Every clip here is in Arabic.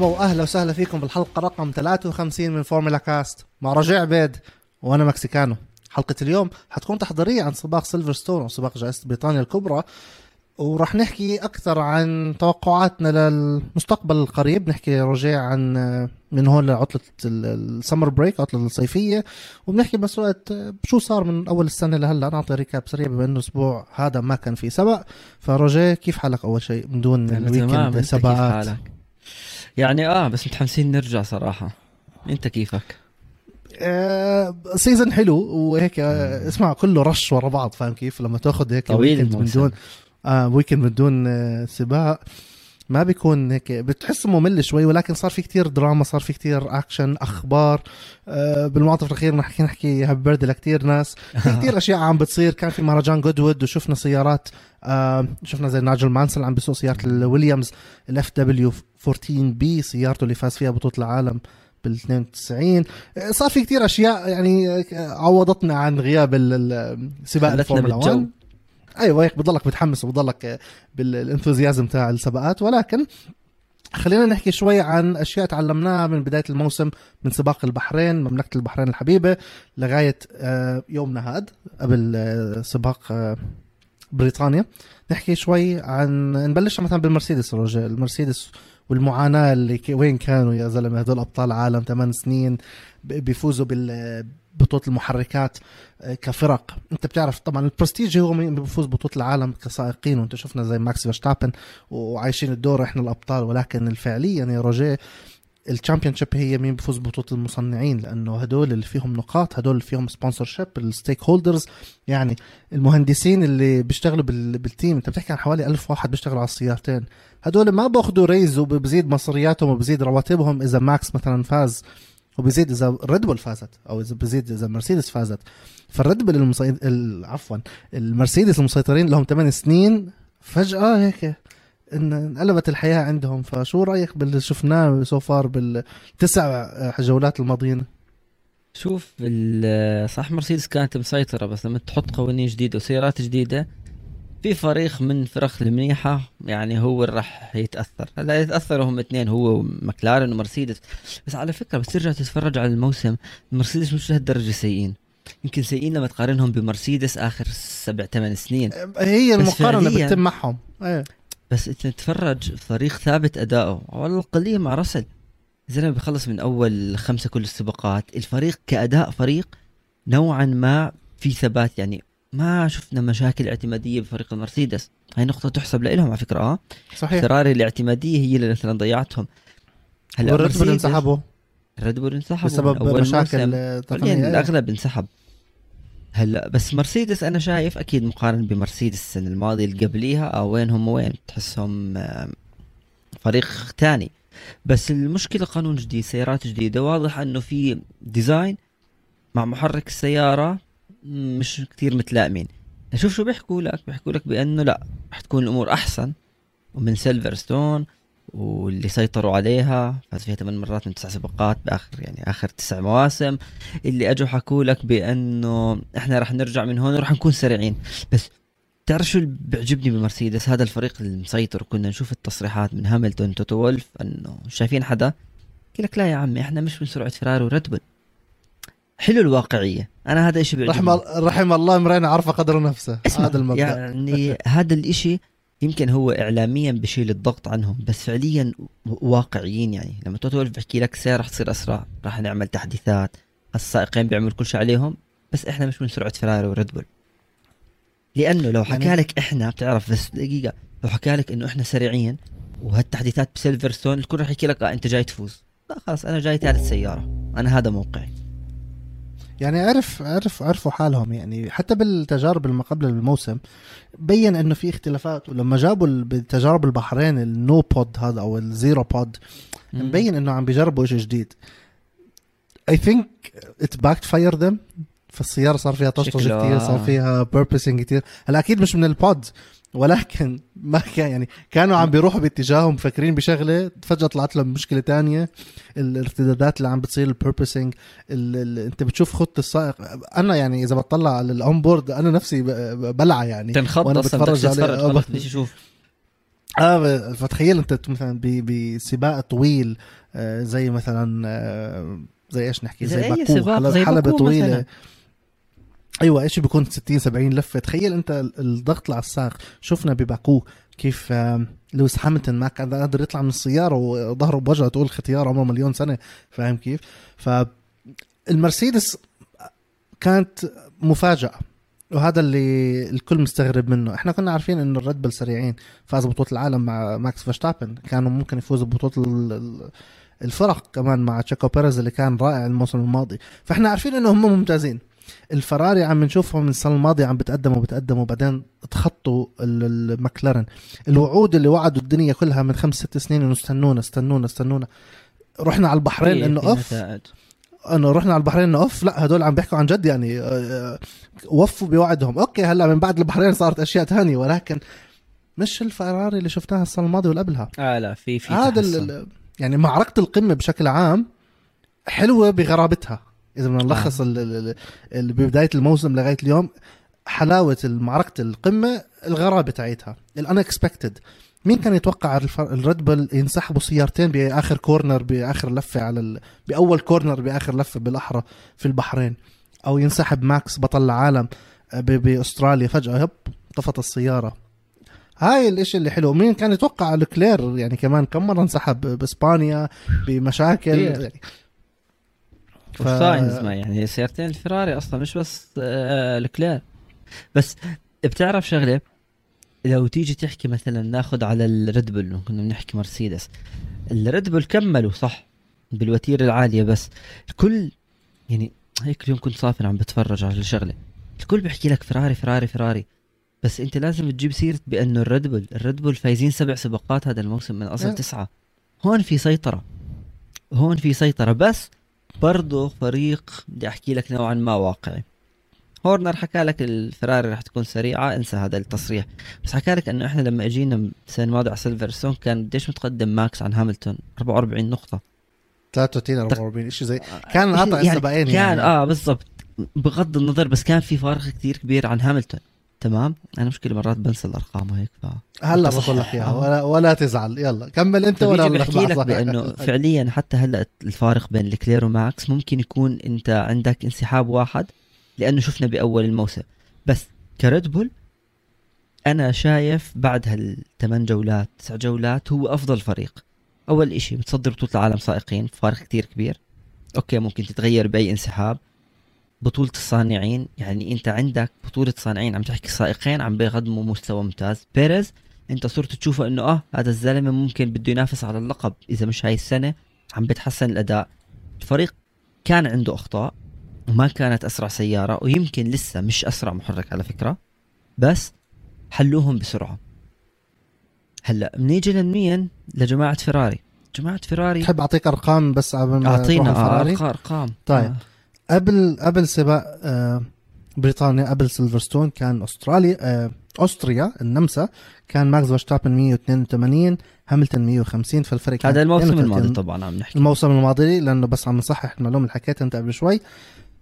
مرحبا وأهلا وسهلا فيكم بالحلقة رقم 53 من فورمولا كاست. مع رجاء عبيد وأنا مكسيكانو. حلقة اليوم حتكون تحضيرية عن سباق سيلفرستون وسباق جائزة بريطانيا الكبرى. وراح نحكي أكثر عن توقعاتنا للمستقبل القريب. نحكي رجاء عن من هون لعطلة ال summer break عطلة الصيفية. وبنحكي بس وقت شو صار من أول السنة لهلأ. نعطي recap سريع بما إنه الأسبوع هذا ما كان في سبق. فرجاء كيف حالك أول شيء من دون ال weekend سباقات؟ يعني آه بس متحمسين نرجع صراحة. أنت كيفك؟ آه season حلو وهيك آه اسمع كله رش ورا بعض فاهم كيف؟ لما تاخذ هيك طويل من دون آه weekend من دون آه سباق ما بيكون هيك بتحس ممل شوي ولكن صار في كتير دراما صار في كتير اكشن أخبار آه بالمعطف الأخير نحكي نحكي happy birthday لكتير ناس. في كتير أشياء عم بتصير كان في مهرجان جودوود وشفنا سيارات آه شفنا زي نايجل مانسل عم بيسوق سيارة الويليامز ال FW 14 B سيارته اللي فاز فيها بطولة العالم بال 92 صار في كتير أشياء يعني عوضتنا عن غياب سباق الفورمولا 1 أيوه هيك بضلك متحمس وبضلك بال enthusiasm تاع السباقات. ولكن خلينا نحكي شوي عن أشياء تعلمناها من بداية الموسم من سباق البحرين مملكة البحرين الحبيبة لغاية يومنا هاد قبل سباق بريطانيا. نحكي شوي عن نبلش مثلا بالمرسيدس رجل المرسيدس والمعاناة اللي وين كانوا يا زلمة هذول أبطال عالم ثمان سنين بيفوزوا بال بطولة المحركات كفرق. أنت بتعرف طبعا البرستيج هو مين بيفوز بطولة العالم كسائقين. وأنت شفنا زي ماكس فيرستابن وعايشين الدور إحنا الأبطال. ولكن فعليا يا رجاء ال championship هي مين بفوز ببطولة المصنعين لأنه هدول اللي فيهم نقاط هدول اللي فيهم sponsorship ال stakeholders يعني المهندسين اللي بيشتغلوا بال team أنت بتحكي عن حوالي ألف واحد بيشتغلوا على السيارتين هدول ما بأخذوا raise وبزيد مصرياتهم وبزيد رواتبهم إذا ماكس مثلا فاز وبزيد إذا ريد بول فازت أو إذا بزيد إذا مرسيدس فازت فالريد بول. عفوا المرسيدس المسيطرين لهم 8 سنين فجأة هيك إن انقلبت الحياة عندهم فشو رأيك باللي شفناه so far بالتسع جولات الماضيين؟ شوف صح مرسيدس كانت مسيطرة بس لما تحط قوانين جديدة وسيارات جديدة في فريق من فرق المنيحة يعني هو اللي راح يتأثر. هلا يتأثروا هم اثنين هو ومكلارن ومرسيدس. بس على فكرة بس ترجع تتفرج على الموسم المرسيدس مش لهالدرجة سيئين. يمكن سيئين لما تقارنهم بمرسيدس آخر سبع ثمان سنين. هي المقارنة بتتم معهم. إيه. بس أنت تتفرج فريق ثابت أداؤه. على القليل مع رسل زلمه بيخلص من أول خمسة كل السباقات. الفريق كأداء فريق نوعا ما في ثبات. يعني ما شفنا مشاكل اعتمادية بفريق المرسيدس. هاي نقطة تحسب لهم على فكرة. آه صحيح. فراري الاعتمادية هي اللي مثلا ضيعتهم. هلا الريد بول انسحبوا. الريد بول انسحبوا بسبب مشاكل تقنية. الأغلب انسحب. هلا بس مرسيدس أنا شايف أكيد مقارن بمرسيدس السنة الماضية اللي قبليها أو وين هم وين؟ تحسهم فريق ثاني. بس المشكلة قانون جديد سيارات جديدة. واضح إنه في design مع محرك السيارة مش كثير متلائمين. شوف شو بيحكوا لك. بيحكوا لك بأنه لا رح تكون الأمور أحسن ومن سيلفرستون واللي سيطروا عليها فاز فيها ثمان مرات من تسع سباقات بآخر يعني آخر تسع مواسم. اللي أجوا حكوا لك بأنه إحنا رح نرجع من هون ورح نكون سريعين. بس تعرف شو اللي بيعجبني بمرسيدس؟ هذا الفريق المسيطر. كنا نشوف التصريحات من هاملتون توتو وولف أنه شايفين حدا؟ يقول لك لا يا عمي إحنا مش من سرعة فراري وريد بول. حلو الواقعية. أنا هذا الشيء بيعجبني؟ رحم رحم الله امرئ عرف قدر نفسه. هذا المبدأ. يعني هذا الإشي يمكن هو اعلاميا بشيل الضغط عنهم بس فعليا واقعيين يعني. لما توتو بحكي لك سير رح تصير أسرع رح نعمل تحديثات السائقين بيعملوا كل شيء عليهم بس إحنا مش من سرعة فراري وريد بول. لأنه لو حكى يعني... لك إحنا بتعرف بس دقيقة لو حكى لك إنه إحنا سريعين وهالتحديثات بسيلفرستون الكل رح يحكي لك آه أنت جاي تفوز. لا خلاص أنا جاي ثالث سيارة أنا هذا موقعي. يعني عرف عرف عرفوا حالهم يعني. حتى بالتجارب اللي قبل الموسم بين إنه في اختلافات ولما جابوا بتجارب البحرين ال no pod هذا أو ال zero pod مبين إنه عم بيجربوا شيء جديد. I think it backfired them فالسيارة صار فيها طشطش كثير صار فيها porpoising كثير هلا أكيد مش من ال pod ولكن ما كان يعني كانوا عم بيروحوا باتجاههم مفكرين بشغلة فجأة طلعت لهم مشكلة تانية. الارتدادات اللي عم بتصير ال porpoising انت بتشوف خط السائق أنا يعني إذا بطلع على ال onboard أنا نفسي بلعى يعني. تنخض وأنا بتفرج عليه. أشوف. آه فتخيل أنت مثلا ب- بسباق طويل آه، زي مثلا آه، زي إيش نحكي زي زي, باكو سباق، حلبة, زي حلبة طويلة. مثلاً. أيوه إيش بيكون 60 70 لفة؟ تخيل أنت ال- الضغط على السائق. شفنا بباكو كيف لويس هاميلتون ما كان قادر يطلع من السيارة وظهره بوجهه تقول ختيار عمره مليون سنة. فاهم كيف؟ فالمرسيدس كانت مفاجأة وهذا اللي الكل مستغرب منه. إحنا كنا عارفين إنه الريد بول سريعين فاز بطولة العالم مع ماكس فيرستابن. كانوا ممكن يفوزوا ال- الفرق كمان مع تشاكو بيريز اللي كان رائع الموسم الماضي. فإحنا عارفين انه هم ممتازين. الفراري عم نشوفهم من السنة الماضية عم بتقدموا بتقدموا بعدين تخطوا ال- المكلارن الوعود اللي وعدوا الدنيا كلها من خمس ست سنين إنه استنونا استنونا استنونا. رحنا على البحرين في- إنه أوف. إنه رحنا على البحرين إنه أوف. لا هدول عم بيحكوا عن جد يعني آه، آه، وفوا بوعدهم. okay هلأ من بعد البحرين صارت أشياء تانية ولكن مش الفراري اللي شفناها السنة الماضية واللي قبلها آه لا في في هذا يعني معركة القمة بشكل عام حلوة بغرابتها. إذا بدنا نلخص آه. ال- ال- ال- ببداية الموسم لغاية اليوم حلاوة معركة القمة الغرابة تاعتها ال unexpected مين كان يتوقع الريد بل ينسحبوا سيارتين بآخر corner بآخر لفة على ال... بأول corner بآخر لفة بالأحرى في البحرين؟ أو ينسحب ماكس بطل العالم ب... بأستراليا فجأة هب طفت السيارة. هاي الإشي اللي حلو. مين كان يتوقع لكلير يعني كمان كم مرة انسحب بإسبانيا؟ بمشاكل. يعني ف- وساينز ما يعني سيارتين الفراري أصلا مش بس آه الكلير بس بتعرف شغلة؟ لو تيجي تحكي مثلا ناخذ على الريد بول كنا بنحكي مرسيدس. الريد بول كملوا صح بالوتيرة العالية بس الكل يعني هيك اليوم كنت صافن عم بتفرج على الشغلة. الكل بيحكي لك فراري فراري فراري. بس أنت لازم تجيب سيرة بأنه الريد بول الريد بول فايزين سبع سباقات هذا الموسم من أصل أه. تسعة. هون في سيطرة. هون في سيطرة بس برضه فريق بدي أحكي لك نوعا ما واقعي. هورنر حكى لك الفراري رح تكون سريعة انسى هذا التصريح. بس حكى لك إنه إحنا لما اجينا السنة الماضيه على سيلفرستون كان قديش متقدم ماكس عن هاملتون؟ 44 نقطة. 33 44 شيء زي كان قاطع يعني كان يعني. آه بالضبط. بغض النظر بس كان في فارق كتير كبير عن هاملتون. تمام أنا مشكلة مرات بنسى الأرقام وهيك ف هلا بقول لك. اياها. ولا, ولا تزعل يلا كمل أنت أقول بحكي لك. بأنه فعليا حتى هلأ الفارق بين الكلير وماكس ممكن يكون أنت عندك انسحاب واحد لأنه شفنا بأول الموسم بس كريد بول أنا شايف بعد هالثمان جولات تسع جولات هو أفضل فريق أول إشي متصدر بطولة العالم سائقين فارق كتير كبير okay ممكن تتغير بأي انسحاب بطولة الصانعين يعني أنت عندك بطولة صانعين عم تحكي سائقين عم بيقدموا مستوى ممتاز. بيريز أنت صرت تشوفه إنه آه هذا الزلمة ممكن بده ينافس على اللقب إذا مش هاي السنة عم بتحسن الأداء. الفريق كان عنده أخطاء وما كانت أسرع سيارة ويمكن لسه مش أسرع محرك على فكرة بس حلوهم بسرعة. هلأ بنيجي لمين لجماعة فيراري. جماعة فيراري تحب أعطيك أرقام بس قبل ما أعطينا أرقام. طيب. آه. قبل قبل سباق آه، بريطانيا قبل سيلفرستون كان أستراليا آه، أستريا النمسا كان ماكس فيرستابن 182 هاملتون 150 فالفرق هذا الموسم 32. الماضي طبعا عم نحكي. الموسم الماضي لأنه بس عم نصحح المعلومة اللي حكيتها أنت قبل شوي.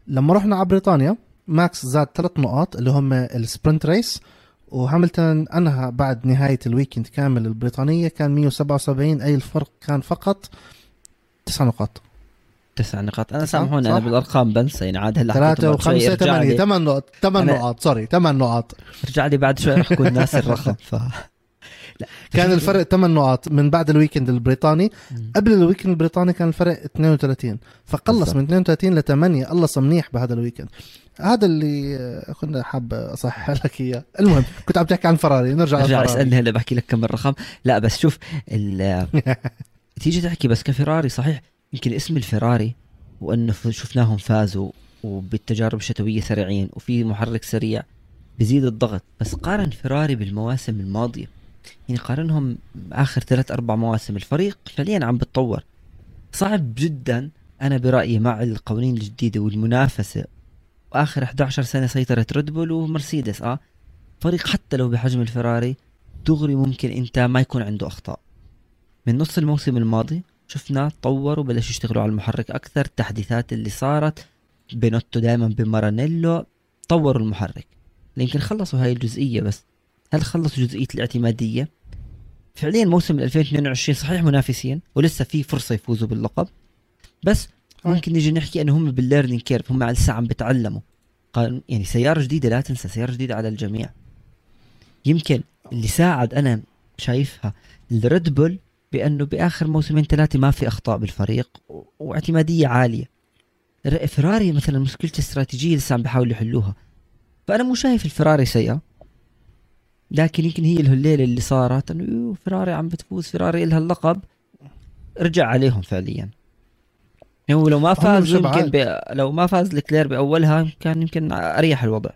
لما رحنا على بريطانيا ماكس زاد ثلاث نقاط اللي هم ال sprint race وهاملتون أنهى بعد نهاية ال weekend كامل البريطانية كان 177 أي الفرق كان فقط تسع نقاط. تسع نقاط. أنا سامحوني أنا؟ بالأرقام بنسى يعني عاد هلا ثلاثة وخمسة ثمانية. ثمان نقاط ثمان نقاط sorry ثمان نقاط. ارجع لي بعد شوي رح أكون ناسي الرقم. ف لا كان الفرق ثمان نقاط من بعد ال weekend البريطاني. قبل ال weekend البريطاني كان الفرق 32 فقلص. من 32 ل 8 قلص منيح بهذا ال weekend. هذا اللي كنا حاب أصحح لك إياه. المهم كنت عم تحكي عن فراري نرجع ارجع اسألني هلا بحكي لك كم الرقم. لا بس شوف ال- تيجي تحكي بس كفراري صحيح. يمكن اسم الفراري وانه شفناهم فازوا وبالتجارب الشتوية سريعين وفي محرك سريع بزيد الضغط. بس قارن فراري بالمواسم الماضية. يعني قارنهم آخر ثلاث أربع مواسم الفريق فعليا عم بتطور. صعب جدا أنا برأيي مع القوانين الجديدة والمنافسة. واخر 11 سنة سيطرت ريد بول ومرسيدس آه. فريق حتى لو بحجم الفراري دغري ممكن إنت ما يكون عنده أخطاء. من نص الموسم الماضي شفنا طوروا بلشوا يشتغلوا على المحرك أكثر التحديثات اللي صارت بنوتو دائما بمارانيلو طوروا المحرك. يمكن خلصوا هاي الجزئية بس. هل خلصوا جزئية الاعتمادية؟ فعليا موسم 2022 صحيح منافسين ولسه في فرصة يفوزوا باللقب. بس ممكن نيجي نحكي إنه هم بال learning curve هم لسه عم بتعلموا. يعني سيارة جديدة لا تنسى سيارة جديدة على الجميع. يمكن اللي ساعد أنا شايفها الريد بول بأنه بآخر موسمين ثلاثة ما في أخطاء بالفريق واعتمادية عالية. فراري مثلا مشكلة استراتيجية لسه عم بيحاولوا يحلوها. فأنا مو شايف الفراري سيئة. لكن يمكن هي الليلة اللي صارت إنه فراري عم بتفوز فراري لها اللقب. رجع عليهم فعليا. هو لو ما فاز يمكن ب... لو ما فاز الكلير بأولها كان يمكن أريح الوضع.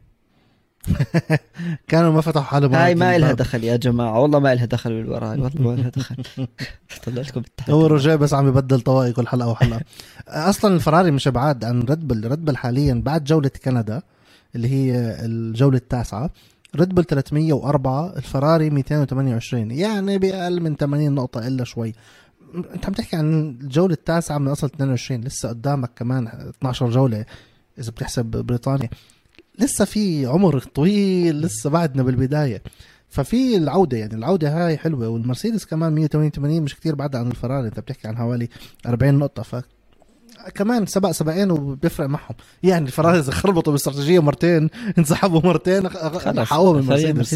كانوا ما فتحوا حالهم هاي ما لها دخل يا جماعة. والله ما لها دخل بالوراء والله ما لها دخل. طلع لكم هو رجاء بس عم يبدل طوائي كل حلقه وحلقة. أصلا الفراري مش بعاد عن ريد بل ريد بل حاليا بعد جولة كندا اللي هي الجولة التاسعة ريد بل 304 الفراري 228 يعني بأقل من 80 نقطة إلا شوي. أنت عم تحكي عن الجولة التاسعة من أصل 22 لسه قدامك كمان 12 جولة إذا بتحسب بريطانيا. لسه في عمر طويل لسه بعدنا بالبداية. ففي العودة يعني العودة هاي حلوة والمرسيدس كمان 188 مش كتير بعد عن الفراري انت بتحكي عن حوالي 40 نقطة ف كمان سباق سباقين وبيفرق معهم. يعني الفراري إذا خربطوا باستراتيجية مرتين انسحبوا مرتين حققوا من المرسيدس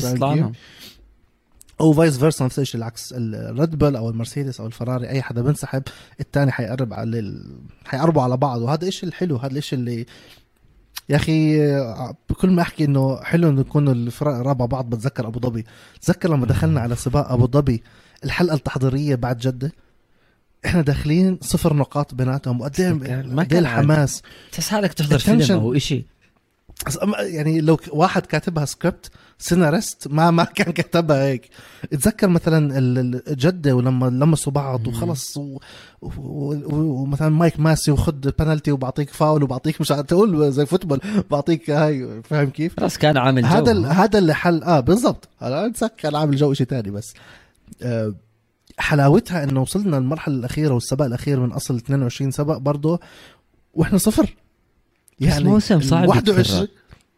أو vice versa نفس الشيء العكس. الريد بل أو المرسيدس أو الفراري أي حدا بنسحب الثاني حيقرب على ال... حيقربوا على بعض وهذا الشيء الحلو هذا الشيء اللي يا أخي بكل ما أحكي إنه حلو إنه يكونوا الفرق رابع بعض بتذكر أبو ظبي. تذكر لما دخلنا على سباق أبو ظبي الحلقة التحضيرية بعد جدة؟ إحنا داخلين صفر نقاط بيناتهم وقد إيه الحماس؟ تحس حالك تحضر فيلم أو شيء يعني لو واحد كاتبها سكريبت سيناريست ما ما كان كتبها هيك. اتذكر مثلا الجده ولما لمسوا بعض وخلص ومثلا مايكل ماسي وخد بنالتي وبعطيك فاول وبعطيك مش تقول زي football بعطيك هاي فاهم كيف؟ بس كان عامل جو هذا هذا اللي حل آه بالضبط. أنا كان عامل جو شيء ثاني بس. آه حلاوتها إنه وصلنا المرحله الأخيرة والسباق الأخير من أصل 22 سباق برضه وإحنا صفر. يعني موسم صعب 21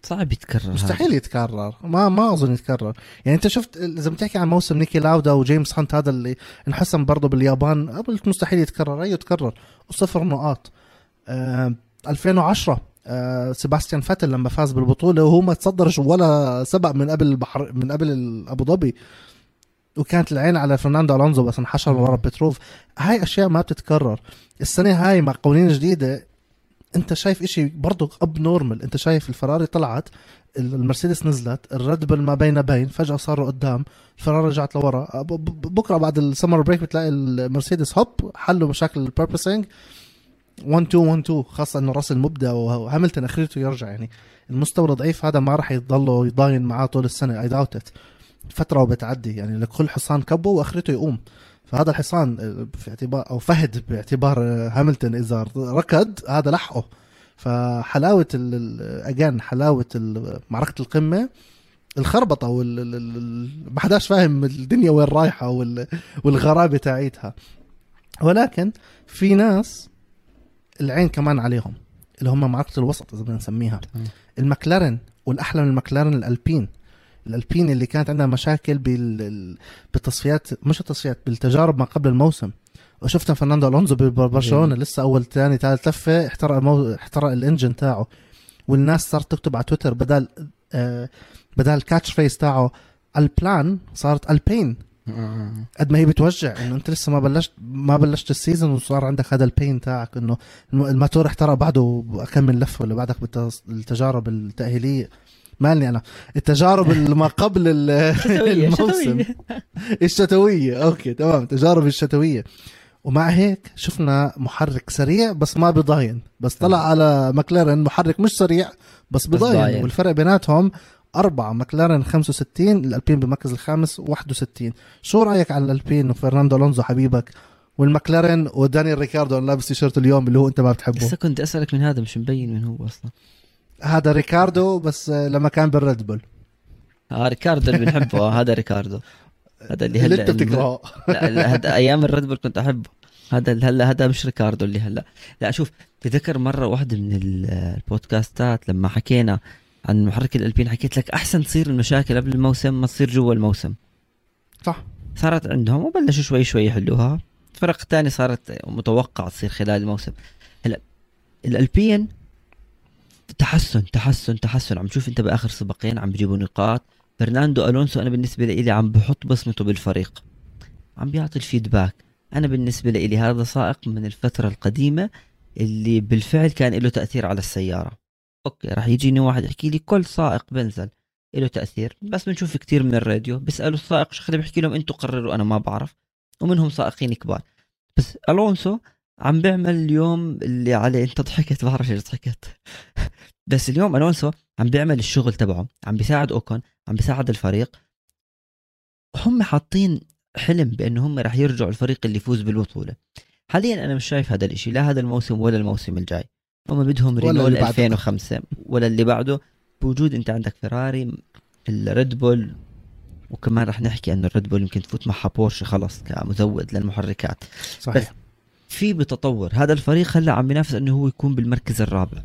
صعب يتكرر مستحيل يتكرر. ما ما أظن يتكرر. يعني أنت شفت اذا بتحكي عن موسم نيكي لاودا وجيمس هانت هذا اللي انحسم برضه باليابان قلت مستحيل يتكرر. اي يتكرر وصفر نقاط. آه 2010 آه سيباستيان فاتل لما فاز بالبطولة وهو ما تصدرش ولا سبق من قبل البحر من قبل أبو ظبي. وكانت العين على فرناندو ألونزو بس انحشر ورا بتروف. هاي أشياء ما بتتكرر. السنة هاي مع قوانين جديدة انت شايف إشي برضه abnormal انت شايف الفراري طلعت المرسيدس نزلت الريد بل ما بين بين فجأة صاروا قدام الفراري رجعت لورا. بكرة بعد ال summer break بتلاقي المرسيدس هوب حلوا مشاكل ال porpoising 1 2 1 2 خاصة إنه راسل مبدع وهاملتون أخرته يرجع يعني. المستوى الضعيف هذا ما راح يضلوا يضاين معاه طول السنة اي داوت فترة وبتعدي يعني لكل حصان كبه وأخرته يقوم. فهذا الحصان في اعتبار أو فهد باعتبار هاملتون إذا ركض هذا لحقه. فحلاوة اجان حلاوة معركة القمة الخربطة وال ما حداش فاهم الدنيا وين رايحة والغرابة تاعيتها. ولكن في ناس العين كمان عليهم اللي هم معركة الوسط إذا بدنا نسميها. المكلارن والأحلى من المكلارن الألبين. الألبين اللي كانت عندها مشاكل بالتصفيات مش التصفيات بالتجارب ما قبل الموسم. وشفنا فرناندو ألونزو ببرشلونة لسه أول ثاني ثالث لفة احترق المو... احترق ال engine تاعه. والناس صارت تكتب على تويتر بدل آه بدل ال catchphrase تاعه El Plan صارت El Pain. قد ما هي بتوجع إنه أنت لسه ما بلشت ما بلشت ال season وصار عندك هذا ال pain تاعك إنه الماتور احترق بعده كم من لفة ولا بعدك بالتجارب التأهيلية. مالني أنا. التجارب ما قبل الموسم. الشتوية. أوكي تمام. التجارب الشتوية. ومع هيك شفنا محرك سريع بس ما بضاين. بس طلع على ماكلارن محرك مش سريع بس بضاين. والفرق بيناتهم أربعة ماكلارن 65 الألبين بالمركز الخامس 61 شو رأيك على الألبين وفرناندو ألونزو حبيبك؟ والماكلارن ودانيال ريكاردو لابس تيشيرت اليوم اللي هو أنت ما بتحبه. لسه كنت أسألك من هذا مش مبين من هو أصلا. هذا ريكاردو بس لما كان بالريد بول. آه ريكاردو اللي بنحبه. آه هذا ريكاردو. هذا اللي هلا اللي انت بتكرهه. لا هذا أيام الريد بول كنت أحبه. هذا هلا هذا مش ريكاردو اللي هلا. لا شوف تذكر مرة واحدة من البودكاستات لما حكينا عن محرك الألبين حكيت لك أحسن تصير المشاكل قبل الموسم ما تصير جوا الموسم. صح. صارت عندهم وبلشوا شوي شوي يحلوها. فرق تاني صارت متوقع تصير خلال الموسم. هلا الألبين تحسن تحسن تحسن. عم تشوف انت بآخر سباقين عم بيجيبوا نقاط. فرناندو ألونسو أنا بالنسبة لي عم بحط بصمته بالفريق. عم بيعطي ال feedback. أنا بالنسبة لي هذا سائق من الفترة القديمة اللي بالفعل كان له تأثير على السيارة. أوكي راح يجيني واحد يحكي لي كل سائق بنزل له تأثير. بس بنشوف كثير من الراديو. بيسألوا السائق خلي بيحكي لهم؟ أنتم قرروا أنا ما بعرف. ومنهم سائقين كبار. بس ألونسو عم بيعمل اليوم اللي عليه. انت ضحكت بعرف ليش ضحكت. بس اليوم الونسو عم بيعمل الشغل تبعه. عم بيساعد أوكون عم بيساعد الفريق. هم حاطين حلم بأنه هم راح يرجعوا الفريق اللي يفوز بالبطولة. حاليا أنا مش شايف هذا الإشي لا هذا الموسم ولا الموسم الجاي. هم بدهم رينو 2005 ولا اللي بعده. بوجود أنت عندك فيراري الريد بول وكمان رح نحكي إنه الريد بول يمكن تفوت معها بورش خلص كمزود للمحركات. صحيح. في بتطور. هذا الفريق هلأ عم بينافس إنه هو يكون بالمركز الرابع.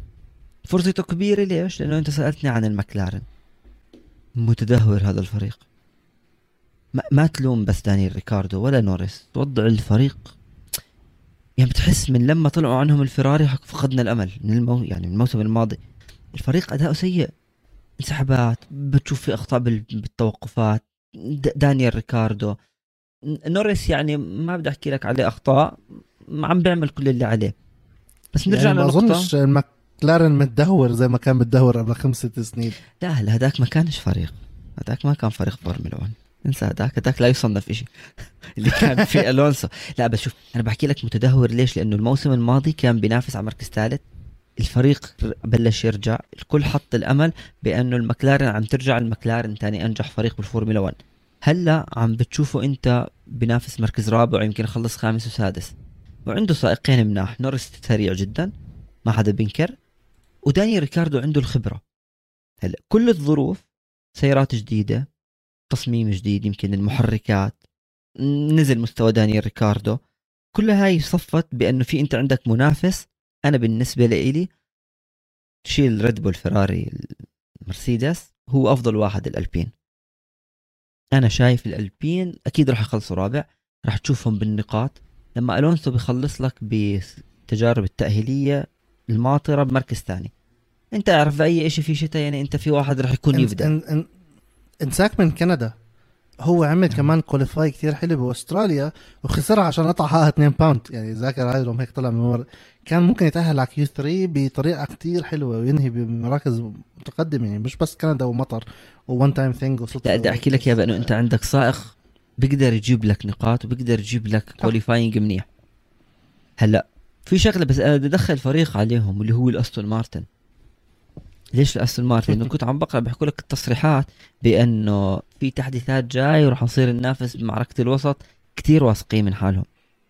فرصته كبيرة ليش؟ لأنه أنت سألتني عن المكلارن. متدهور هذا الفريق. ما, ما تلوم بس دانيال ريكاردو ولا نوريس. وضع الفريق. يعني بتحس من لما طلعوا عنهم الفراري فقدنا الأمل. من المو... يعني من الموسم الماضي. الفريق اداؤه سيء. انسحابات. بتشوف في أخطاء بالتوقفات. دانيال ريكاردو. نوريس يعني ما بدي أحكي لك عليه أخطاء. عم بيعمل كل اللي عليه. بس نرجع يعني ما أظنش ماكلارن متدهور زي ما كان متدهور قبل خمس ست سنين. لا هلا هذاك ما كانش فريق. هذاك ما كان فريق فورمولا 1 انسى هذاك هذاك لا يصنف شيء اللي كان في ألونسو. لا بس شوف أنا بحكي لك متدهور ليش؟ لأنه الموسم الماضي كان بينافس على مركز ثالث الفريق بلش يرجع. الكل حط الأمل بأنه المكلارن عم ترجع المكلارن ثاني أنجح فريق بالفورمولا 1 هلأ عم بتشوفه أنت بنافس مركز رابع ويمكن يخلص خامس وسادس. وعنده سائقين مناح. نورس سريع جدا. ما حدا بينكر. وداني ريكاردو عنده الخبرة. هلا كل الظروف سيارات جديدة تصميم جديد يمكن المحركات. نزل مستوى دانيال ريكاردو. كل هاي صفت بأنه في أنت عندك منافس. أنا بالنسبة لي تشيل ريد بول فيراري مرسيدس هو أفضل واحد الألبين. أنا شايف الألبين أكيد راح يخلصوا رابع. راح تشوفهم بالنقاط. لما ألونسو بيخلص لك بالتجارب التأهيلية الماطرة بمركز ثاني. أنت أعرف اي شيء في شتاء يعني أنت في واحد راح يكون يبدأ. إنساك من كندا. هو عمل نعم. كمان qualify كثير حلو بأستراليا وخسرها عشان قطعة 2 pound يعني ذاكر هاي هيك طلع من ورا. كان ممكن يتأهل على Q 3 بطريقة كثير حلوة وينهي بمراكز متقدمة يعني مش بس كندا ومطر one time thing لا بدي أحكي لك يا بأنه أنت عندك سائق بيقدر يجيب لك نقاط وبيقدر يجيب لك qualifying منيح. هلا في شغلة بس أنا بدي أدخل فريق عليهم اللي هو الأستون مارتن. ليش الأستون مارتن؟ لأنه كنت عم بقرأ بيحكوا لك التصريحات بأنه في تحديثات جاي وراح نصير ننافس بمعركة الوسط كثير واثقين من حالهم.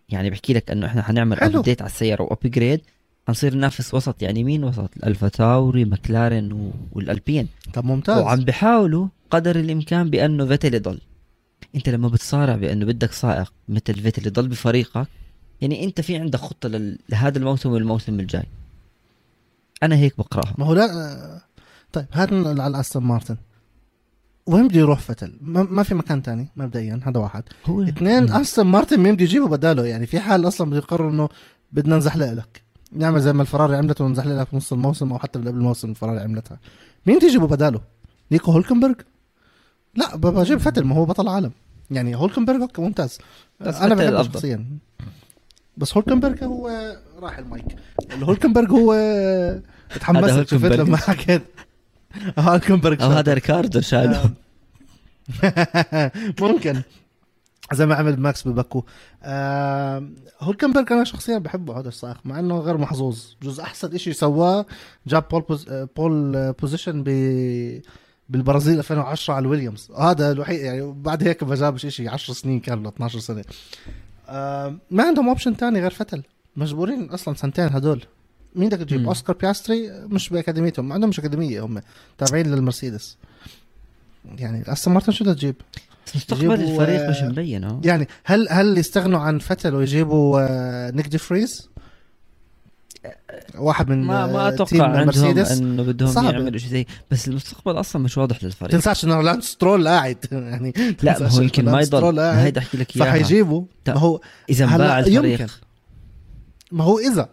يعني بحكي لك إنه إحنا حنعمل update على السيارة و upgrade حنصير ننافس وسط. يعني مين وسط؟ الألفا تاوري مكلارن والألبين. طب ممتاز. وعم بحاولوا قدر الإمكان بأنه فيتل يضل انت لما بتصارع بانه بدك سائق مثل فيتل يضل بفريقك يعني انت في عندك خطة لهذا الموسم والموسم الجاي. أنا هيك بقراها. ما هو لا طيب هات على الاستون مارتن. وين بده يروح فيتل؟ ما في مكان تاني مبدئيا هذا واحد. هو اثنين أستون مارتن مين بده يجيبه بداله؟ يعني في حال أصلا بده يقرر إنه بدنا نزحلق لك. نعمل زي ما الفراري عملته ونزحلق لك نص الموسم أو حتى قبل الموسم الفراري عملتها. مين تجيبه بداله؟ نيكو هولكنبرغ؟ لا بجيب فتل ما هو بطل عالم. يعني هولكنبرغ أوكي ممتاز. أنا بحبه شخصيا. بس هولكنبرغ هو راح المايك. هولكنبرغ هو تحمست شفت لما حكيت. هولكنبرغ أو هذا ريكاردو شاله ممكن. زي ما عمل ماكس بباكو. آه هولكنبرغ أنا شخصيا بحبه هذا السائق مع إنه غير محظوظ. جزء أحسن شيء سواه جاب pole بوز pole position ب بالبرازيل 2010 على الويليامز هذا الوحيد يعني بعد هيك ما جابش شيء 10 سنين كان ولا 12 سنة. آه ما عندهم option تاني غير فتل. مجبورين أصلا سنتين هدول. مين بدك تجيب؟ أوسكار بياستري؟ مش بأكاديميتهم. ما عندهم مش أكاديمية هم. تابعين للمرسيدس. يعني أستون مارتن شو بدها تجيب؟ مستقبل الفريق مش مبين آه. يعني هل هل يستغنوا عن فتل ويجيبوا آه نيك دي فريز؟ واحد من ما ما آه، أتوقع عندهم مرسيدس. إنه بدهم صعبة. يعملوا شيء زي بس المستقبل أصلا مش واضح للفريق. تنساش إنه لانس سترول قاعد. يعني لا تنساش هو يمكن ما يضل. ما هيدا أحكي لك إياها. فحيجيبوا لا. ما هو إذا انباع الفريق. يمكن. ما هو إذا.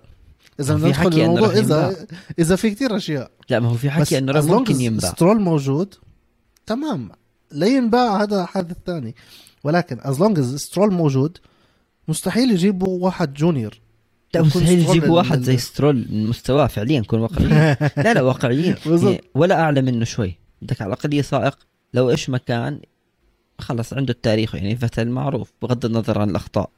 إذا في بدنا ندخل حكي رح إذا. إذا في كتير أشياء. لا ما هو في حكي إنه long ممكن ينباع. سترول موجود تمام. لا ينباع هذا حدث ثاني. ولكن as long as سترول موجود مستحيل يجيبوا واحد junior لا مستحيل ال- واحد زي سترول من مستواه فعليا نكون واقعيين لا لا واقعيين. يعني ولا اعلى منه شوي. بدك على الأقل سائق لو إيش ما كان خلص عنده التاريخ يعني فتل معروف بغض النظر عن الأخطاء.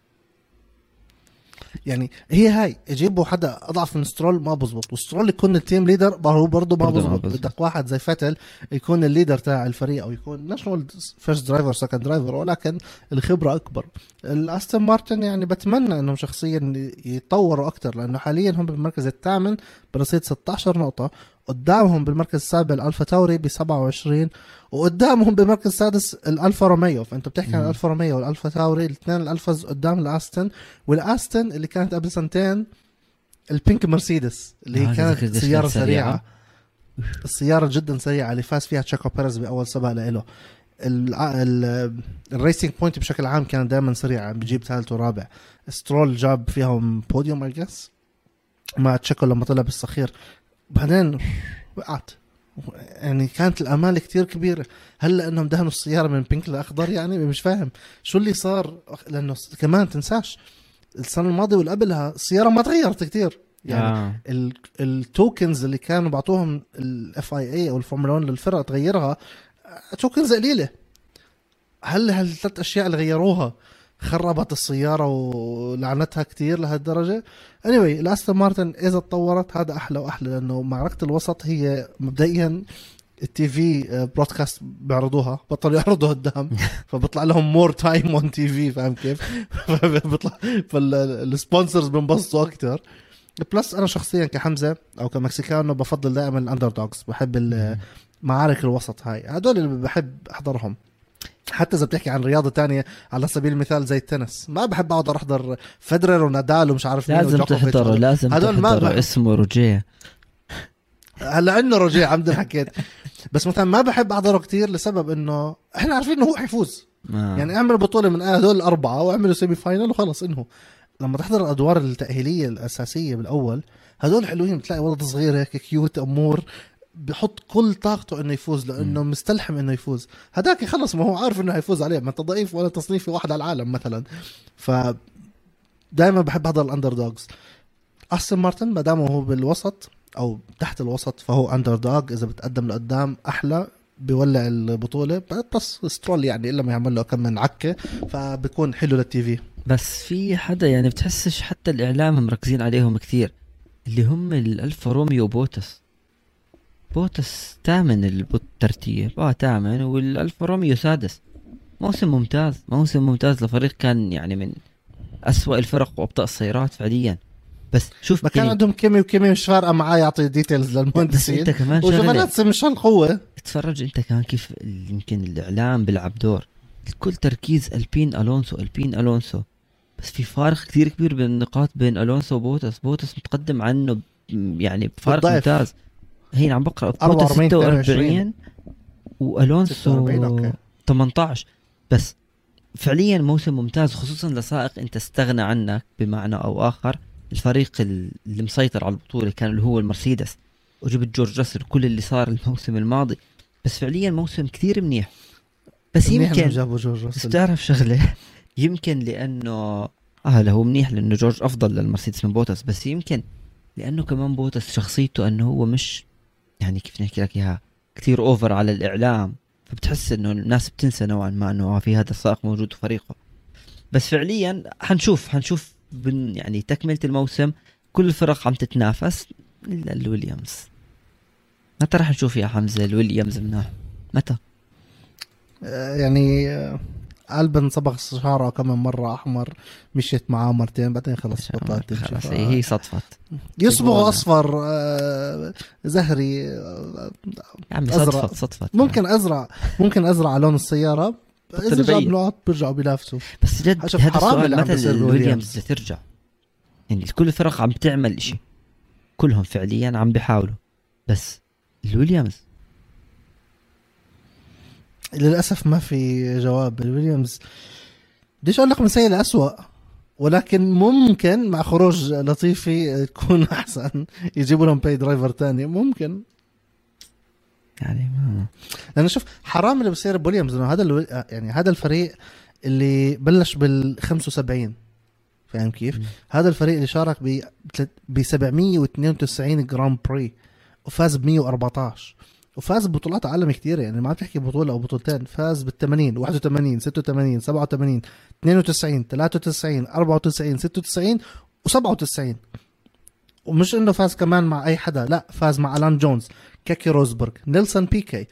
يعني هي هاي. يجيبوا حدا اضعف من سترول ما بزبط. وسترول يكون ال team leader هو برضه ما بزبط. بزبط. بدك واحد زي فتل يكون ال leader تاع الفريق أو يكون ناشونال first driver second driver ولكن الخبرة أكبر. الأستون مارتن يعني بتمنى إنهم شخصيا يتطوروا أكثر لأنه حاليا هم بالمركز الثامن برصيد 16 نقطة. قدامهم بالمركز السابع الألفا تاوري ب 27 وقدامهم بالمركز السادس الألفا روميو. فأنت بتحكي عن. الألفا روميو والألفا تاوري الاثنين الالفاز قدام الاستون والاستون اللي كانت قبل سنتين البينك مرسيدس اللي هي آه، كانت سيارة سريعة. السيارة جدا سريعة اللي فاز فيها تشاكو بيريز بأول سباق له. ال- ال- الريسنج بوينت بشكل عام كانت دائما سريعه بيجيب ثالث ورابع. سترول جاب فيهم podium I guess مع تشاكو لما طلع بالصخير بعدين وقعت. يعني كانت الأمال كتير كبيرة. هل لانهم دهنوا السيارة من pink لأخضر يعني مش فاهم. شو اللي صار؟ لأنه كمان تنساش. السنة الماضية واللي قبلها السيارة ما تغيرت كتير. يعني آه. ال- ال tokens اللي كانوا بعطوهم الاف اي اي أو الفورمولا 1 للفرق تغيرها tokens قليلة. هل هالثلاث أشياء اللي غيروها خربت السيارة ولعنتها كتير لهالدرجة. Anyway الأستون مارتن إذا تطورت هذا أحلى وأحلى لأنه معركة الوسط هي مبدئيا التي في broadcast بيعرضوها بطلوا يعرضوا قدام فبيطلع لهم more time on TV فاهم كيف؟ فبيطلع فال sponsors بنبسطوا أكثر plus أنا شخصيا كحمزة أو كمكسيكانو بفضل دائما ال underdogs بحب معارك الوسط هاي. هدول اللي بحب أحضرهم. حتى إذا بتحكي عن رياضة تانية على سبيل المثال زي التنس. ما بحب أقعد أحضر فيدرر ونادال ومش عارف مين لازم. تحضره لازم هدول ما بحب. اسمه روجيه. هلا عندنا رجيع عمدا حكيت بس مثلا ما بحب أحضره كتير لسبب إنه إحنا عارفين إنه هو حيفوز. آه. يعني أعمل بطولة من هدول الأربعة وأعملوا semi final وخلص انهوا لما تحضر الأدوار التأهيلية الأساسية بالأول هدول حلوين بتلاقي ولد صغير هيك cute أمور. بحط كل طاقته إنه يفوز لأنه مستلحم إنه يفوز. هداك يخلص ما هو عارف إنه هيفوز عليه ما أنت ضعيف ولا تصنيفي واحد على العالم مثلا. ف دائما بحب احضر ال underdogs أستون مارتن ما دام هو بالوسط أو تحت الوسط فهو underdog إذا بتقدم لقدام أحلى بيولع البطولة. بس سترول يعني إلا ما يعمل له كم من عكة فبكون حلو لل TV. بس في حدا يعني بتحسش حتى الإعلام مركزين عليهم كثير اللي هم الألفا روميو بوتس بوتس ثامن الترتيب. آه ثامن. والالفا روميو سادس. موسم ممتاز. موسم ممتاز لفريق كان يعني من أسوأ الفرق وأبطأ السيارات فعليا. بس شوف ما كان يعني عندهم كيمي وكيمي مش فارقة معاه يعطي details للمهندسين. أنت كمان شغلة. وجوفينازي مش هالقوه تفرج أنت كمان كيف يمكن الإعلام بيلعب دور. الكل تركيز ألبين ألونسو ألبين ألونسو. بس في فارق كثير كبير بين النقاط بين ألونسو وبوتس. بوتس متقدم عنه يعني بفارق. ممتاز. هين عم بقرأ 44 46 والونسو 46 أوكي. 18 بس فعليا موسم ممتاز خصوصا لسائق أنت استغنى عنك بمعنى أو آخر. الفريق ال- اللي مسيطر على البطولة كان اللي هو المرسيدس. وجبت جورج راسل كل اللي صار الموسم الماضي. بس فعليا موسم كثير منيح. بس يمكن جابوا جورج راسل. بتعرف شغلة؟ يمكن لأنه آه هو منيح لأنه جورج أفضل للمرسيدس من بوتس. بس يمكن لأنه كمان بوتس شخصيته أنه هو مش يعني كيف نحكي لك إياها كثير اوفر على الإعلام فبتحس إنه الناس بتنسى نوعا ما إنه آه في هذا السائق موجود في فريقه بس فعليا حنشوف حنشوف يعني تكملة الموسم كل الفرق عم تتنافس إلا الويليامز. متى رح نشوف يا حمزة الويليامز مناح؟ متى؟ آه، يعني آه، ألبن صبغ شعره كمان مرة أحمر مشيت معاه مرتين بعدين خلص بطلت تمشي ف- هي هي صدفت يصبغ. أصفر آه، زهري آه،. صدفت صدفت ممكن أزرع ممكن أزرع لون السيارة إذا جاب. نقط بيرجعوا بينافسوا بس جد هذا السؤال متى. بدها ترجع يعني كل الفرق عم تعمل إشي كلهم فعليا عم بيحاولوا بس الويليامز للأسف ما في جواب. الويليامز بديش أقول لك من سيء لاسوء ولكن ممكن مع خروج لطيفي تكون أحسن يجيبوا لهم pay driver تاني. ممكن. يعني ما لأنه شوف حرام اللي بصير بويليامز إنه هذا ألو... يعني هذا الفريق اللي بلش بال 75 فاهم كيف؟ مم. هذا الفريق اللي شارك ب ب 792 Grand Prix وفاز ب 114 وفاز ببطولات عالم كثيرة يعني ما عم تحكي بطولة أو بطولتين فاز بال 80 81 86 87 92 93 94 96 و97 ومش إنه فاز كمان مع أي حدا لا فاز مع ألان جونز كيكي روزبرغ نيلسون بيكيه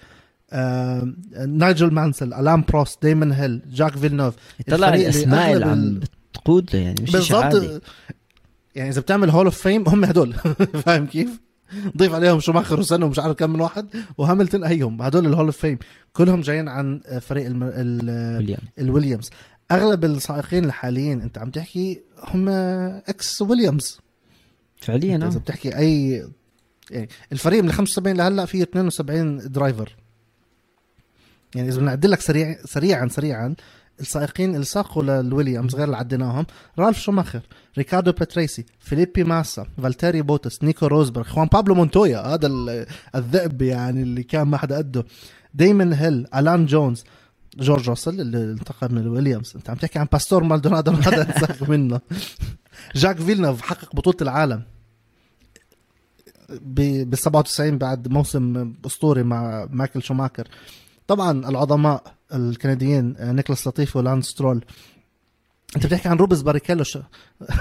آه، نايجل مانسل ألان بروست ديمون هيل جاك فيلنوف. طلع الاسماء اللي عم بتقود يعني مش بالضبط. يعني إذا بتعمل Hall of Fame هم هدول. فاهم كيف؟ ضيف عليهم شوماخر وسينا ومش عارف كم من واحد وهاملتون هيهم هدول ال Hall of Fame. كلهم جايين عن فريق الم... ال... ويليام الويليامز. أغلب السائقين الحاليين أنت عم تحكي هم ex ويليامز فعليا اذا آه. بتحكي اي يعني الفريق من 75 لهلأ فيه 72 driver يعني إذا بدنا لك سريع سريعا سريعا السائقين اللي ساقوا للويليامز غير اللي عديناهم رالف شوماخر ريكاردو باتريسي فيليبي ماسا فالتيري بوتس نيكو روزبرغ خوان بابلو مونتويا هذا ال- الذئب يعني اللي كان ما حدا قده ديمون هيل ألان جونز جورج راسل اللي انتقل من الويليامز انت عم تحكي عن باستور مالدونادو هذا انساق منه. جاك فيلنوف حقق بطولة العالم. ب 97 بعد موسم أسطوري مع مايكل شوماكر طبعا العظماء الكنديين آه، نيكلاس لطيفي ولانس سترول. انت بتحكي عن روبنز باريكيلو ش...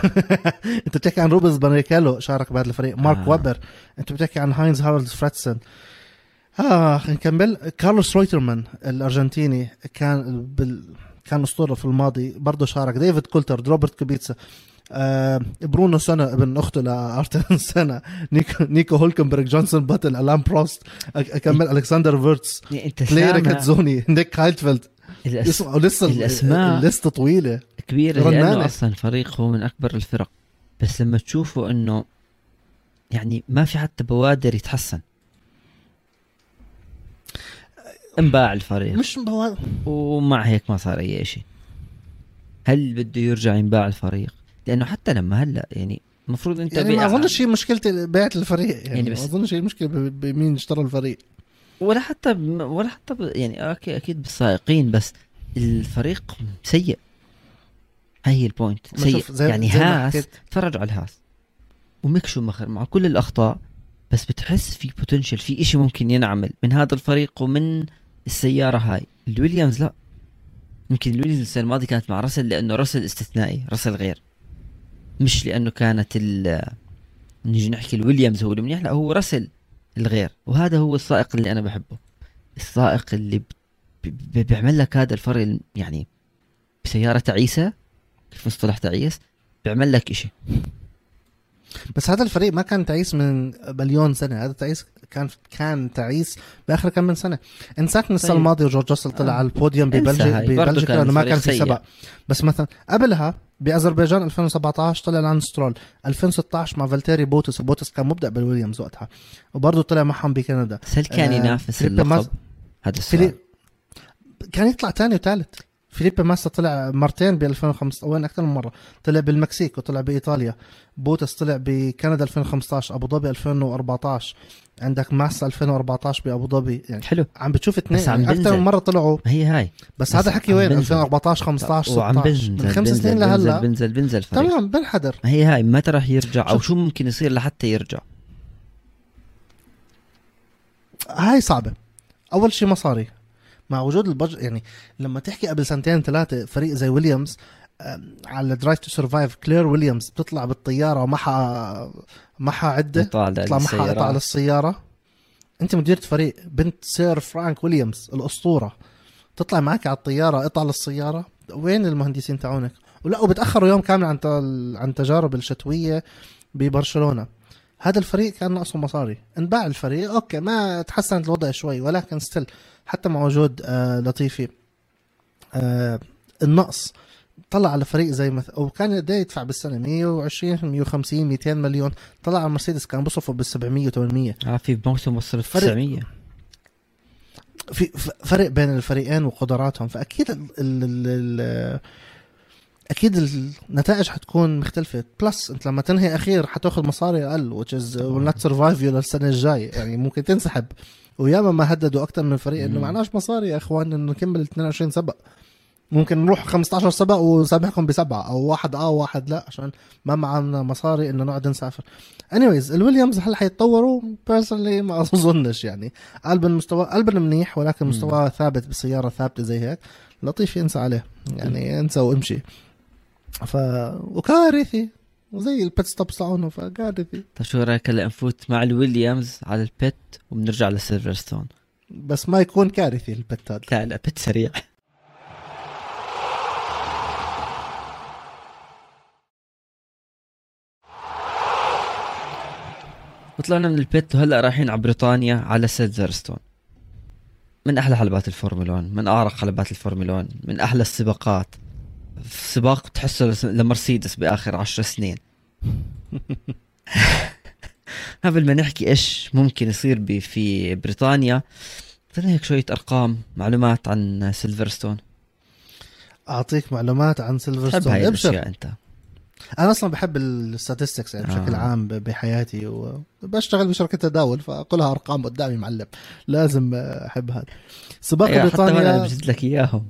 انت بتحكي عن روبنز باريكيلو شارك بهذا الفريق. مارك آه. ويبر. انت بتحكي عن هاينز هارولد فرينتزن آه نكمل. كارلوس رويترمان الأرجنتيني كان بال... كان أسطورة في الماضي برضه شارك. ديفيد كولتارد روبرت كوبيتسا. برونو سينا ابن أخته لأيرتون سينا نيكو نيكو هولكنبرغ جنسون باتون ألان بروست أكمل ألكسندر فيرتس يعني أنت كلي سامع. ريغازوني نيك هايدفيلد الأس... لسه ال- الأسماء. ال list طويلة. كبيرة رنانة. لأنه أصلا فريق هو من أكبر الفرق. بس لما تشوفوا إنه يعني ما في حتى بوادر يتحسن. انباع الفريق. مش بوا... ومع هيك ما صار أي شيء هل بده يرجع ينباع الفريق؟ لأنه حتى لما هلأ يعني المفروض أنت يعني ما أظنش هي مشكلة بيعة الفريق يعني, يعني بس- ما أظنش هي المشكلة ب- بمين اشترى الفريق. ولا حتى ب- ولا حتى ب- يعني أوكي أكيد بالسائقين بس الفريق سيء. هاي هي ال point سيء. زي- يعني زي هاس حكيت. تفرج على الهاس. وميك شوماخر مع كل الأخطاء بس بتحس في potential في إشي ممكن ينعمل من هذا الفريق ومن السيارة هاي. الويليامز لا. يمكن الويليامز السنة الماضيه كانت مع راسل لأنه راسل استثنائي راسل غير. مش لأنه كانت ال نيجي نحكي الويليامز هو المنيح لا هو راسل الغير وهذا هو السائق اللي أنا بحبه. السائق اللي بيعمل لك هذا الفرق ال- يعني بسيارة تعيسة كيف مصطلح تعيس؟ بيعمل لك إشي. بس هذا الفريق ما كان تعيس من مليون سنة هذا تعيس كان كان تعيس بآخر كم من سنة. انساك من السنة طيب. الماضية وجورج راسل طلع آه. على البوديوم ببلجيكا ببلجيكا لأنه ما كان في. سبق بس مثلا قبلها بأذربيجان 2017 طلع لانس سترول. 2016 مع فالتيري بوتس. وبوتس كان مبدع بالويليامز وقتها. وبرضه طلع معهم بكندا. بس هل كان آه، ينافس في اللقب هذا السؤال. كان يطلع ثاني وثالث فيليب ماسا طلع مرتين ب 2005 وين أكثر من مرة. طلع بالمكسيك وطلع بإيطاليا. بوتس طلع بكندا 2015 أبو ظبي 2014 عندك ماسا 2014 بأبو ظبي يعني حلو. عم بتشوف اثنين يعني أكثر. من مرة طلعوا. هي هاي. بس, بس هذا حكي وين؟ بنزل. 2014 15 وعم 16 بنزل من خمس سنين لهلا. بنزل بنزل تمام بنحدر هي هاي متى راح يرجع أو. شو ممكن يصير لحتى يرجع؟ هاي صعبة. أول شيء مصاري. مع وجود البج يعني لما تحكي قبل سنتين ثلاثة فريق زي ويليامز على Drive to Survive كلير ويليامز بتطلع بالطيارة ومعها معها عدة طالع تطلع معها قطع على السيارة أنت مديرة فريق بنت سير فرانك ويليامز الأسطورة. تطلع معك على الطيارة قطع للسيارة. وين المهندسين تاعونك؟ ولا وبتأخروا يوم كامل عن عن تجارب الشتوية ببرشلونة. هذا الفريق كان ناقصه مصاري. انباع الفريق okay ما تحسنت الوضع شوي ولكن still حتى مع وجود آه لطيفي آه النقص طلع على فريق زي مثلا وكان قد يدفع بالسنة 120 150 200 مليون. طلع على مرسيدس كان بصفه بال 700 و800 آه في موسم وصل فرق. 900 في فرق بين الفريقين وقدراتهم. فأكيد ال ال ال أكيد النتائج حتكون مختلفة. plus أنت لما تنهي أخير حتأخذ مصاري أقل which is will not survive you للسنة الجاية. يعني ممكن تنسحب. وياما ما هددوا أكثر من فريق إنه. معناش مصاري يا إخوان إنه نكمل 22 سبق. ممكن نروح 15 سبق وسامحكم بسبعة أو واحد آه وواحد لا عشان ما معنا مصاري إنه نقعد نسافر. Anyways الويليامز هل حيتطوروا؟ personally ما أظنش يعني. ألبن مستوى ألبن منيح ولكن. مستواه ثابت بسيارة ثابتة زي هيك. لطيف ينسى عليه. يعني انسى وامشي. ف وكارثي زي ال pit stop تاعونه فكارثي. طيب شو رأيك هلا نفوت مع الويليامز على ال pit وبنرجع لسيلفرستون بس ما يكون كارثي ال pit هذا. لا لا pit سريع. وطلعنا من ال pit وهلا رايحين على بريطانيا على سيلفرستون من أحلى حلبات الفورمولا 1 من أعرق حلبات الفورمولا 1 من أحلى السباقات. سباق تحسه لس- لمرسيدس بآخر عشر سنين. قبل ما نحكي إيش ممكن يصير في بريطانيا بدنا هيك شوية أرقام معلومات عن سيلفرستون. أعطيك معلومات عن سيلفرستون. هاي الأشياء أنت. أنا أصلا بحب ال statistics يعني بشكل آه. عام بحياتي وبشتغل بشركة تداول فكلها أرقام قدامي معلم. لازم أحب هذا. سباق أيوة، حتى أنا بريطانيا لك إياهم.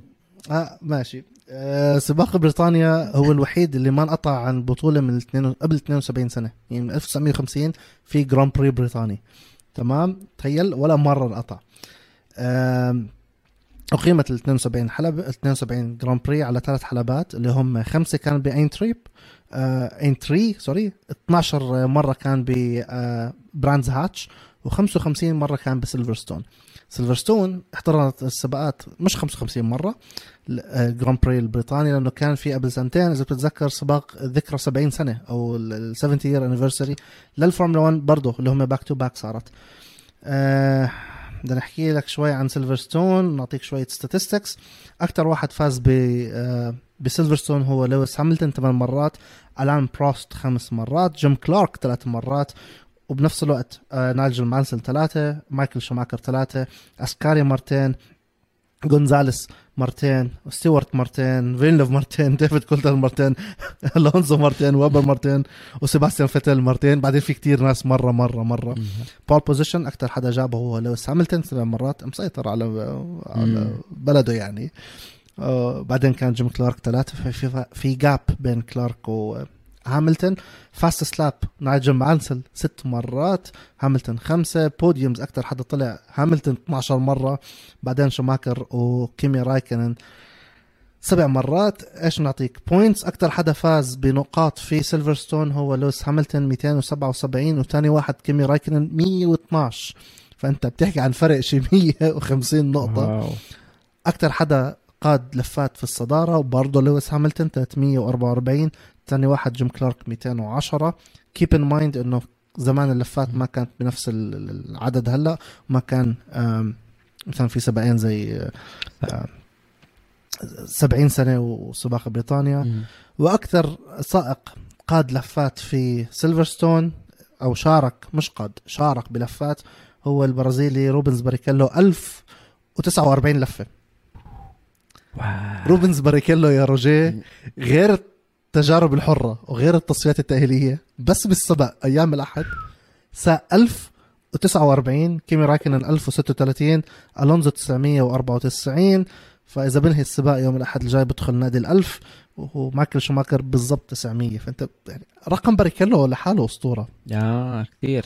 آه ماشي. سباق بريطانيا هو الوحيد اللي ما انقطع عن بطولة من الاثنين قبل 72 سنة يعني من 1950 في Grand Prix بريطاني. تمام؟ تخيل ولا مرة انقطع. أقيمت ال 72 حلبة ال 72 Grand Prix على ثلاث حلبات اللي هم خمسة كان بأينتري آه أينتري sorry 12 مرة كان ببراندز هاتش و55 مرة كان بسيلفرستون سيلفرستون احتضنت السباقات مش 55 مرة. Grand Prix البريطاني لأنه كان في قبل سنتين إذا بتتذكر سباق ذكرى 70 سنة أو ال 70 year anniversary للفورمولا 1 برضه اللي هم back to back صارت. آه بدنا نحكي لك شوي عن سيلفرستون نعطيك شوية statistics. أكثر واحد فاز ب آه، بسيلفرستون هو لويس هاملتون ثمان مرات آلان بروست خمس مرات جيم كلارك ثلاث مرات وبنفس الوقت آه، نايجل مانسل ثلاثة مايكل شوماكر ثلاثة أسكاري مرتين جونزاليس مرتين ستيوارت مرتين فيلنوف مرتين ديفيد كولتارد مرتين ألونزو مرتين ويبر مرتين وسيباستيان فيتل مرتين. بعدين في كتير ناس مرة مرة مرة. pole position أكثر حدا جابه هو لويس هاملتون ثلاث مرات مسيطر على على. بلده يعني. آه بعدين كان جيم كلارك ثلاثة في, في, في gap بين كلارك وهاملتون fastest lap نايجل مانسل ست مرات هاملتون خمسة podiums أكثر حدا طلع هاملتون 12 مرة بعدين شوماكر وكيمي رايكنن سبع مرات. إيش نعطيك؟ points أكثر حدا فاز بنقاط في سيلفرستون هو لويس هاملتون 277 وثاني واحد كيمي رايكنن 112 فأنت بتحكي عن فرق شي 150 نقطة. أكثر حدا قاد لفات في الصدارة وبرضه لويس هاملتون 344 ثاني واحد جيم كلارك 210 keep in mind إنه زمان اللفات ما كانت بنفس ال- ال- العدد هلأ. وما كان مثلا في سباقين زي آه، آه، 70 سنة وسباق بريطانيا. وأكثر سائق قاد لفات في سيلفرستون أو شارك مش قاد شارك بلفات هو البرازيلي روبنز باريكيلو. 1049 لفة. wow. روبنز باريكيلو يا روجيه غير التجارب الحرة وغير التصفيات التأهيلية بس بالسبق أيام الأحد ساق 1049 كيمي رايكنن 1036 ألونزو 994 فإذا بنهي السباق يوم الأحد الجاي بدخل نادي الألف ومايكل شوماكر بالضبط 900 فأنت يعني رقم باريكيلو لحاله أسطورة. يا كثير.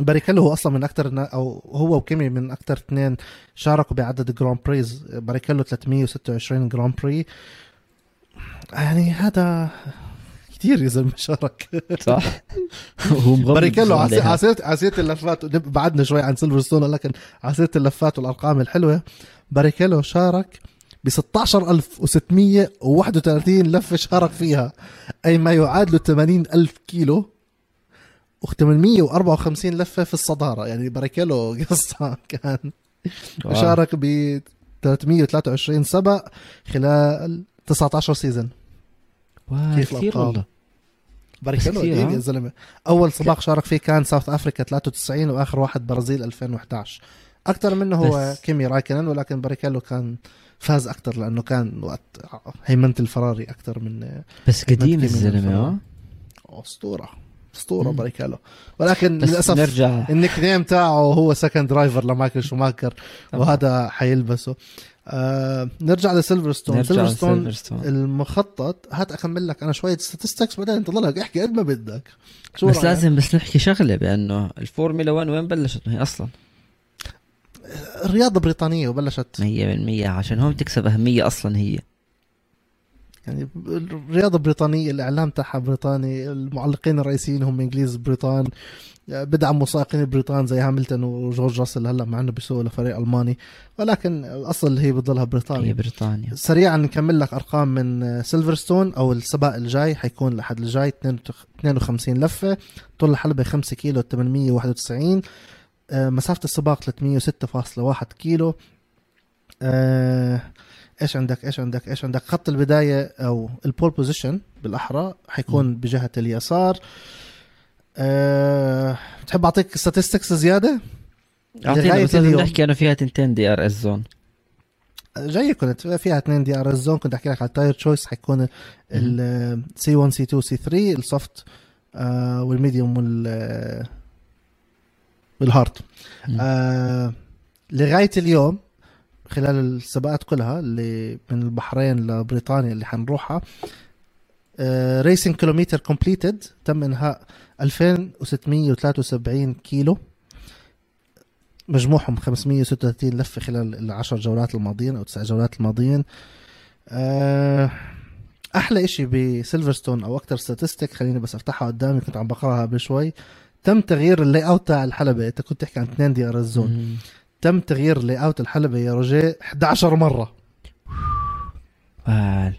باريكيلو هو أصلا من أكثر أو هو وكيمي من أكثر اثنين شاركوا بعدد Grand Prix باريكيلو 326 Grand Prix يعني هذا كثير يا زلمة شارك. صح. هو مغمض باريكيلو ع سي- عليها. ع سيرة ع سيرة اللفات بعدنا شوي عن سيلفرستون لكن ع سيرة اللفات والأرقام الحلوة. باريكيلو شارك ب 16631 لفة شارك فيها. أي ما يعادل 80000 كيلو. و854 لفة في الصدارة. يعني باريكيلو قصة كان. شارك ب 323 سبق خلال 19 season كيف كثير؟ والله قديم ها؟ يا زلمة أول سباق شارك فيه كان South Africa 93 وآخر واحد برازيل 2011 أكثر منه هو بس- كيمي رايكنن ولكن باريكيلو كان فاز أكثر لأنه كان وقت هيمنة الفراري أكثر من بس قديم الزلمة. آه أسطورة أسطورة مم. بريكالو ولكن للأسف نرجع ال nickname تاعه هو second driver لمايكل شوماكر. وهذا حيلبسه آه نرجع لسيلفرستون. سيلفرستون المخطط هات اكمل لك أنا شوية statistics بعدين انت ضلك احكي قد ما بدك. شو بس رأيك؟ لازم بس نحكي شغلة بأنه الفورمولا 1 وين بلشت؟ هي أصلا. الرياضة بريطانية وبلشت. 100% عشان هم تكسب أهمية أصلا هي. يعني الرياضة بريطانية الإعلام تاعها بريطاني المعلقين الرئيسيين هم إنجليز بريطان بدعموا سائقين بريطان زي هاملتون وجورج راسل هلا مع إنه بيسوقوا لفريق ألماني. ولكن الأصل هي بتضلها هي بريطانيا. بريطانيا سريعا نكمل لك أرقام من سيلفرستون. أو السباق الجاي حيكون لحد الجاي 52 لفة. طول الحلبة 5 كيلو 891 آه، مسافة السباق 306.1 كيلو. آه، إيش عندك إيش عندك إيش عندك؟ خط البداية أو ال pole position بالأحرى حيكون بجهة اليسار. أه بتحب أعطيك statistics زيادة؟ أعطينا بس لازم. نحكي أنه فيها تنتين دي ار اس زون جاي كنت فيها اثنين DRS zone كنت أحكي لك على ال tire choice حيكون ال C 1 C 2 C 3 ال soft آه وال medium وال آه، وال hard آه لغاية اليوم خلال السباقات كلها اللي من البحرين لبريطانيا اللي حنروحها racing كيلومتر completed تم إنهاء 2673 كيلو. مجموعهم 536 لفة خلال العشر جولات الماضيين أو تسع جولات الماضيين. آه أحلى إشي بسيلفرستون أو أكثر statistic خليني بس أفتحها قدامي كنت عم بقراها قبل شوي. تم تغيير ال layout تاع الحلبة انت كنت تحكي عن اثنين DR zone. مم. تم تغيير ال layout الحلبة يا روجيه 11 مرة. فعال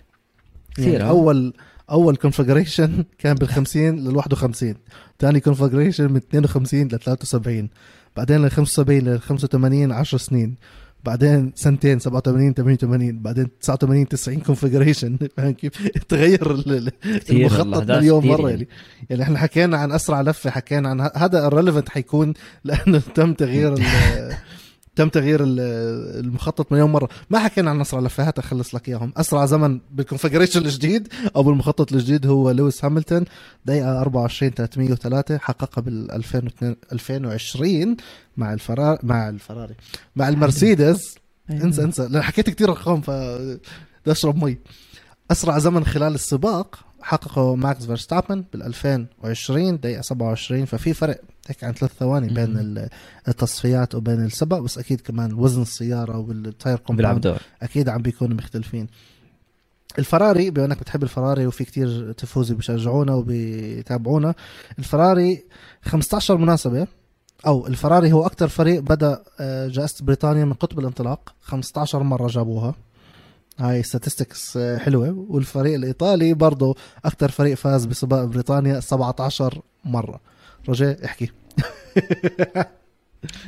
كثير يعني؟ اول أول configuration كان بال 50 لل 51 ثاني configuration من 52 ل 73 بعدين ل 75 ل 85 10 سنين. بعدين سنتين 87 88 بعدين 89 90 configuration فاهم كيف؟ تغير المخطط مليون مرة يعني. يعني. يعني إحنا حكينا عن أسرع لفة حكينا عن هذا ال relevant حيكون لأنه تم تغيير تم تغيير ال- المخطط مليون مرة. ما حكينا عن اسرع لفه هات أخلص لك إياهم. أسرع زمن بال configuration الجديد أو بالمخطط الجديد هو لويس هاميلتون دقيقة 24 303 حققها بال 2002 2020 مع الفرار مع الفراري. مع المرسيدس. أيوة. انسى انسى. لأن حكيت كتير أرقام ف أشرب مي. أسرع زمن خلال السباق حققه ماكس فيرستابن بال 2020 دقيقة 27 ففي فرق هيك عن ثلاث ثواني بين التصفيات وبين السباق بس أكيد كمان وزن السيارة وال tire compound أكيد عم بيكونوا مختلفين. الفراري بما إنك بتحب الفراري وفي كتير تيفوزي بيشجعونا وبيتابعونا الفراري 15 مناسبة أو الفراري هو أكثر فريق بدأ آه، جائزة بريطانيا من قطب الانطلاق 15 مرة جابوها. هاي آه، حلوة. والفريق الإيطالي برضه أكثر فريق فاز بسباق بريطانيا 17 مرة. رجاء احكي.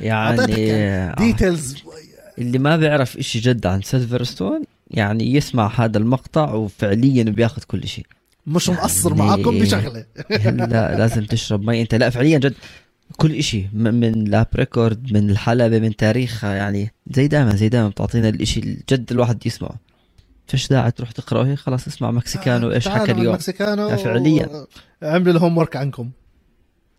يعني يعني details اللي ما بيعرف إشي جد عن سيلفرستون يعني يسمع هذا المقطع وفعليا بياخذ كل شيء مش مقصر يعني- معاكم بشغلة. لا لازم تشرب مي. أنت لا فعليا جد كل إشي. م- من lap record من الحلبة من تاريخها يعني زي دائما زي دائما بتعطينا الإشي اللي جد الواحد يسمعه. فيش داعي تروح تقرا هيك خلاص اسمع مكسيكانو إيش حكى اليوم. مكسيكانو فعلياً. عملوا ال homework عنكم.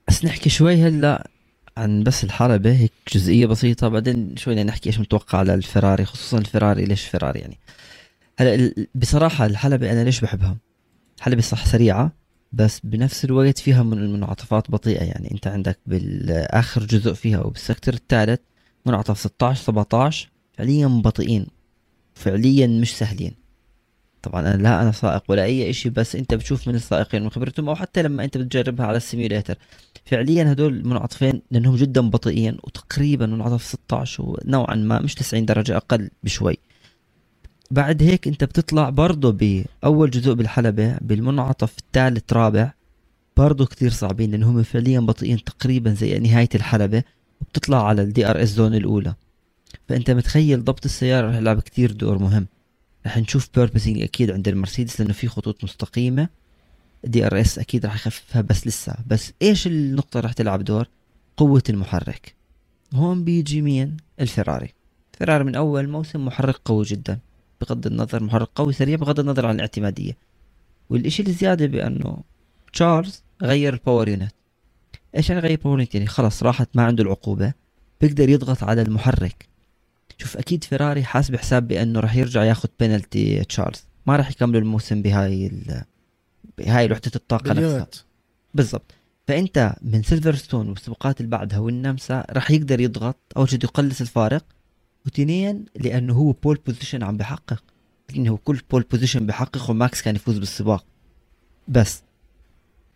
بس نحكي شوي هلا عن بس الحلبة هيك جزئية بسيطة بعدين شوي نحكي إيش متوقع على الفراري خصوصا الفراري ليش فراري يعني. هلا بصراحة الحلبة أنا ليش بحبها؟ الحلبة صح سريعة بس بنفس الوقت فيها من منعطفات بطيئة يعني. أنت عندك بالآخر جزء فيها وبالسكتر الثالث منعطف 16 17 فعليا بطيئين فعليا مش سهلين. طبعا أنا لا أنا سائق ولا أي إشي بس أنت بتشوف من السائقين من خبرتهم أو حتى لما أنت بتجربها على السيميوليتر فعليا هدول المنعطفين لأنهم جدا بطيئين وتقريبا منعطف 16 ونوعا ما مش 90 درجة أقل بشوي. بعد هيك أنت بتطلع برضه بأول جزء بالحلبة بالمنعطف الثالث رابع برضه كتير صعبين لانهم فعليا بطيئين تقريبا زي نهاية الحلبة وبتطلع على ال DRS zone الأولى. فأنت متخيل ضبط السيارة رح يلعب كتير دور مهم. رح نشوف porpoising أكيد عند المرسيدس لأنه في خطوط مستقيمة. DRS أكيد رح يخففها بس لسه. بس إيش النقطة رح تلعب دور؟ قوة المحرك. هون بيجي مين؟ الفراري. فيراري من أول موسم محرك قوي جدا بغض النظر محرك قوي سريع بغض النظر عن الاعتمادية. والشيء الزيادة بأنه تشارلز غير ال power unit إيش يعني غير ال power unit يعني خلص راحت ما عنده العقوبة. بيقدر يضغط على المحرك. شوف أكيد فيراري حاسب حساب بأنه راح يرجع ياخذ بينالتي تشارلز. ما راح يكملوا الموسم بهاي ال... بهاي وحده الطاقة نفسها. بالضبط. فأنت من سيلفرستون والسباقات اللي بعدها والنمسا راح يقدر يضغط اول شيء يقلص الفارق وثانيا لأنه هو pole position عم بحقق. لأنه هو كل pole position بحقق وماكس كان يفوز بالسباق. بس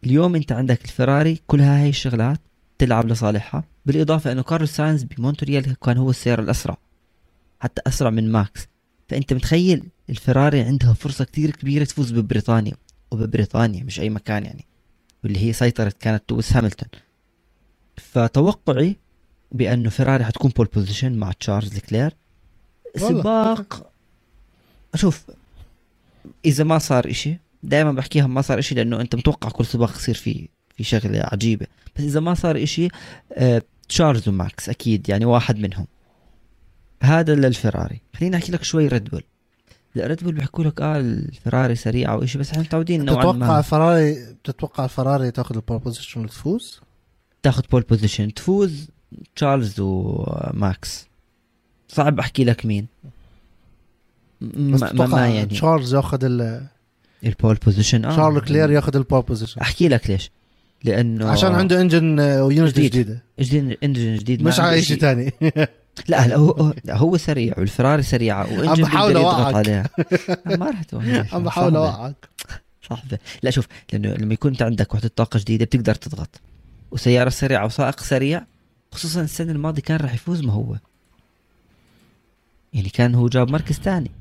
اليوم أنت عندك الفراري كل هاي الشغلات تلعب لصالحها بالإضافة إنه كارلوس ساينز بمونتريال كان هو السيارة الأسرع. حتى أسرع من ماكس. فأنت متخيل الفراري عندها فرصة كتير كبيرة تفوز ببريطانيا؟ وببريطانيا مش أي مكان يعني واللي هي سيطرت كانت توس هاملتون. فتوقعي بأنه فيراري حتكون pole position مع تشارلز لوكلير سباق. أشوف إذا ما صار إشي دائما بحكيها ما صار إشي لأنه أنت متوقع كل سباق يصير فيه في شغلة عجيبة. بس إذا ما صار إشي آه تشارلز وماكس أكيد يعني واحد منهم. هذا للفراري خليني أحكي لك شوي ريد بول لا ريد بول بيحكوا لك آه الفراري سريعه وإشي بس إحنا متعودين نوعا ما. تتوقع الفراري تتوقع الفراري تاخذ ال pole position وتفوز؟ تاخذ pole position تفوز تشارلز وماكس صعب أحكي لك مين. ما, ما يعني. تشارلز ياخذ ال pole position آه. شارل لكلير ياخذ ال pole position أحكي لك ليش. لأنه عشان عنده engine و unit جديد. جديدة. engine جديد مش على شيء. ثاني لا هو هو سريع والفراري سريعة و engine بحاول أوعك. عليها. ما رح عم بحاول أوعك. صاحبي لا شوف لأنه لما يكون أنت عندك وحدة طاقة جديدة بتقدر تضغط. وسيارة سريعة وسائق سريع خصوصا السنة الماضية كان راح يفوز ما هو. يعني كان هو جاب مركز ثاني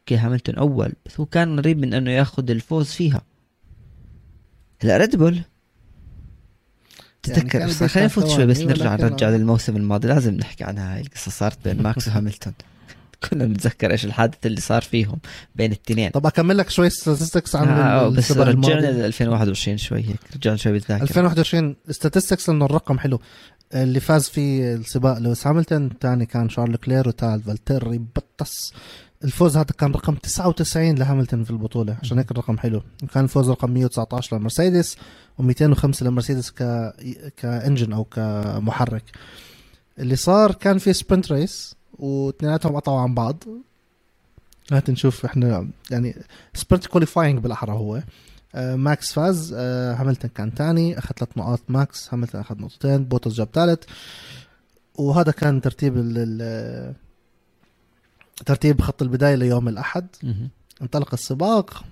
أوكي هاملتون أول بس هو كان قريب من إنه ياخذ الفوز فيها. هلا ريد بول تتذكر يعني خلينا نفوت شوي بس نرجع نرجع للموسم الماضي. لازم نحكي عنها هاي القصة صارت بين ماكس وهاملتون. كنا نتذكر إيش الحادث اللي صار فيهم بين الاثنين طب أكمل لك شوي statistics عن آه بس رجعنا ل 2021 شوي هيك. رجعنا شوي بالذاكرة. 2021 statistics إنه الرقم حلو. اللي فاز فيه السباق لويس هاملتون الثاني كان شارل لكلير وثالث فالتيري بوتاس. الفوز هذا كان رقم 99 لهاملتون في البطولة عشان هيك الرقم حلو. وكان الفوز رقم 119 لمرسيدس. و205 لمرسيدس ك ك engine أو كمحرك اللي صار كان في sprint race واثنيناتهم قطعوا عن بعض. هات نشوف إحنا يعني sprint qualifying بالأحرى هو. آه ماكس فاز آه هاملتون كان ثاني أخذ ثلاث نقاط. ماكس هاملتون أخذ نقطتين بوتوس جاب ثالث. وهذا كان ترتيب ال ترتيب خط البداية ليوم الأحد. انطلق السباق.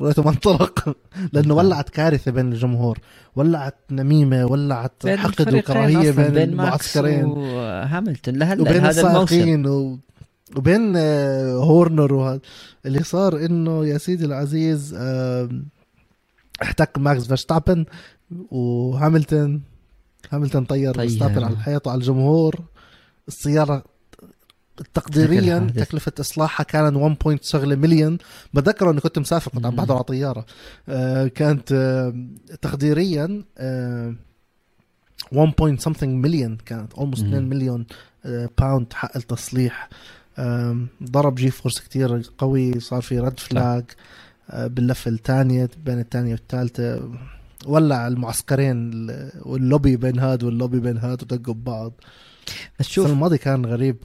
وليته ما انطلق. لأنه ولعت كارثة بين الجمهور ولعت نميمة ولعت حقد وكراهيه بين, بين المعسكرين. وهاملتون. لهلأ وبين هذا الموسم. و... وبين آه، هورنر وهذا. اللي صار إنه يا سيدي العزيز احتك ماكس فيرستابن وهاملتون. هاملتون طير فيرستابن على الحيط وعلى الجمهور. السيارة تقديريا تكلفة إصلاحها كان 1 point شغلة مليون. بتذكر إني كنت مسافر كنت عم بحضر على طيارة آه كانت آه تقديريا آه 1 point something مليون كانت almost 2 مليون pound حق التصليح. ضرب G-force كتير قوي صار في red flag آه، باللفه الثانية بين الثانية والثالثة. ولع المعسكرين واللوبي بين هاد واللوبي بين هاد ودقوا ببعض. بس شوف الماضي كان غريب.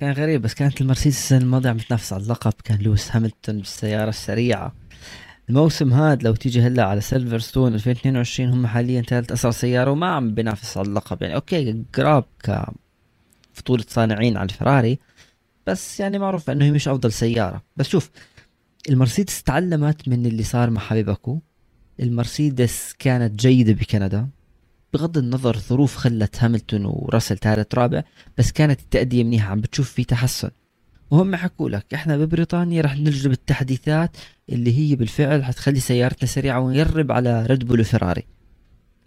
كان غريب بس كانت المرسيدس السنة الماضية عم تنافس على اللقب. كان لويس هاملتون بالسيارة السريعة. الموسم هذا لو تيجي هلا على سيلفر ستون 2022 هم حاليا ثالث أسرع سيارة وما عم بينافس على اللقب. يعني أوكي قراب كبطولة صانعين على الفراري بس يعني معروف إنه هي مش أفضل سيارة. بس شوف المرسيدس تعلمت من اللي صار مع حبيبكو المرسيدس كانت جيدة بكندا. بغض النظر ظروف خلت هاملتون وراسل ثالث رابع بس كانت التأدية منيحة عم بتشوف في تحسن. وهم حكوا لك إحنا ببريطانيا رح نجرب التحديثات اللي هي بالفعل حتخلي سيارتنا سريعة ونقرب على ريد بول وفراري.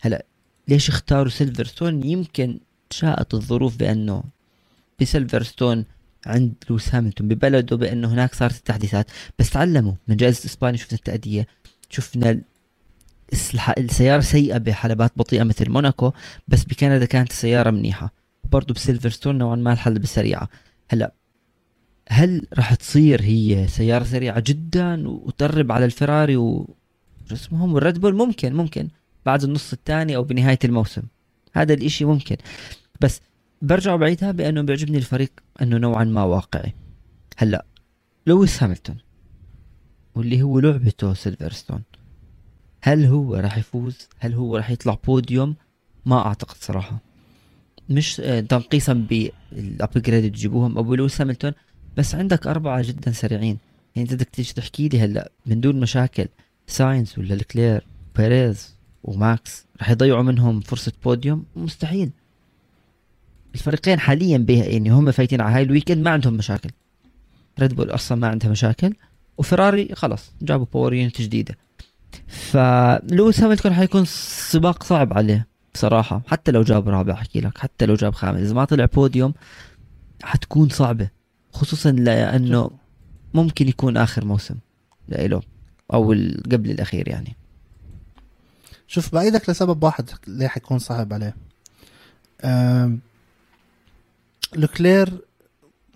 هلا ليش اختاروا سيلفرستون يمكن شاءت الظروف بأنه بسيلفرستون عند لويس هاميلتون ببلده بأنه هناك صارت التحديثات. بس تعلموا من جائزة إسبانيا شفنا التأدية شفنا السيارة سيئة بحلبات بطيئة مثل موناكو بس بكندا كانت السياره منيحة. برضه بسيلفرستون نوعا ما الحلبة سريعه هلا هل راح تصير هي سيارة سريعة جدا وتقرب على الفراري و اسمهم؟ والريد بول ممكن ممكن. بعد النص الثاني أو بنهاية الموسم. هذا الإشي ممكن. بس برجع بعيدها بأنه بيعجبني الفريق أنه نوعا ما واقعي. هلا لويس هاميلتون واللي هو لعبته سيلفرستون. هل هو راح يفوز؟ هل هو راح يطلع بوديوم؟ ما أعتقد صراحة. مش آه، تنقيصا بال upgrade اللي تجيبوهم أبو لويس هاميلتون بس عندك أربعة جدا سريعين. يعني أنت بدك تيجي تحكي لي هلأ من دون مشاكل ساينز ولا لكلير بيريز وماكس راح يضيعوا منهم فرصة بوديوم؟ مستحيل. الفريقين حاليا بها يعني هم فايتين على هاي ال weekend ما عندهم مشاكل. ريد بول أصلا ما عندها مشاكل وفراري خلص جابوا power unit جديدة. فلويس هامilton حيكون سباق صعب عليه بصراحة. حتى لو جاب رابع احكي لك حتى لو جاب خامس. إذا ما طلع بوديوم حتكون صعبة خصوصا لأنه ممكن يكون آخر موسم لإله أو قبل الأخير يعني. شوف بعيدك لسبب واحد ليه حيكون صعب عليه. لوكلير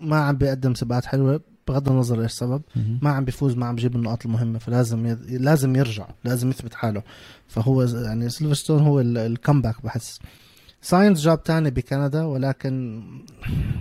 ما عم بيقدم سباقات حلوة بغض النظر إيش السبب ما عم بيفوز ما عم بيجيب النقاط المهمة فلازم ي... لازم يرجع لازم يثبت حاله. فهو يعني سيلفرستون هو ال- ال comeback بحس. ساينز جاب تاني بكندا ولكن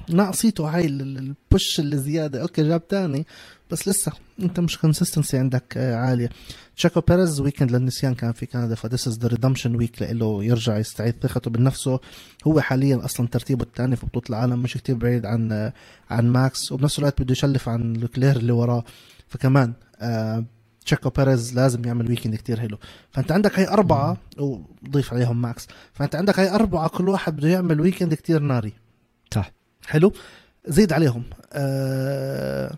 ناقصيته هاي ال- ال- ال push اللي زيادة. أوكي جاب تاني بس لسه انت مش consistency عندك آه، عالية. تشاكو بيريز weekend للنسيان كان في كندا ف this is the redemption week له يرجع يستعيد ثقته بنفسه. هو حاليا أصلا ترتيبه الثاني في بطولة العالم مش كتير بعيد عن آه، عن ماكس. وبنفس الوقت بده يشلف عن لوكلير اللي وراه. فكمان آه تشيكو بيريز لازم يعمل weekend كتير حلو. فأنت عندك هاي أربعة وضيف عليهم ماكس. فأنت عندك هاي أربعة كل واحد بده يعمل weekend كتير ناري. صح. حلو؟ زيد عليهم. آه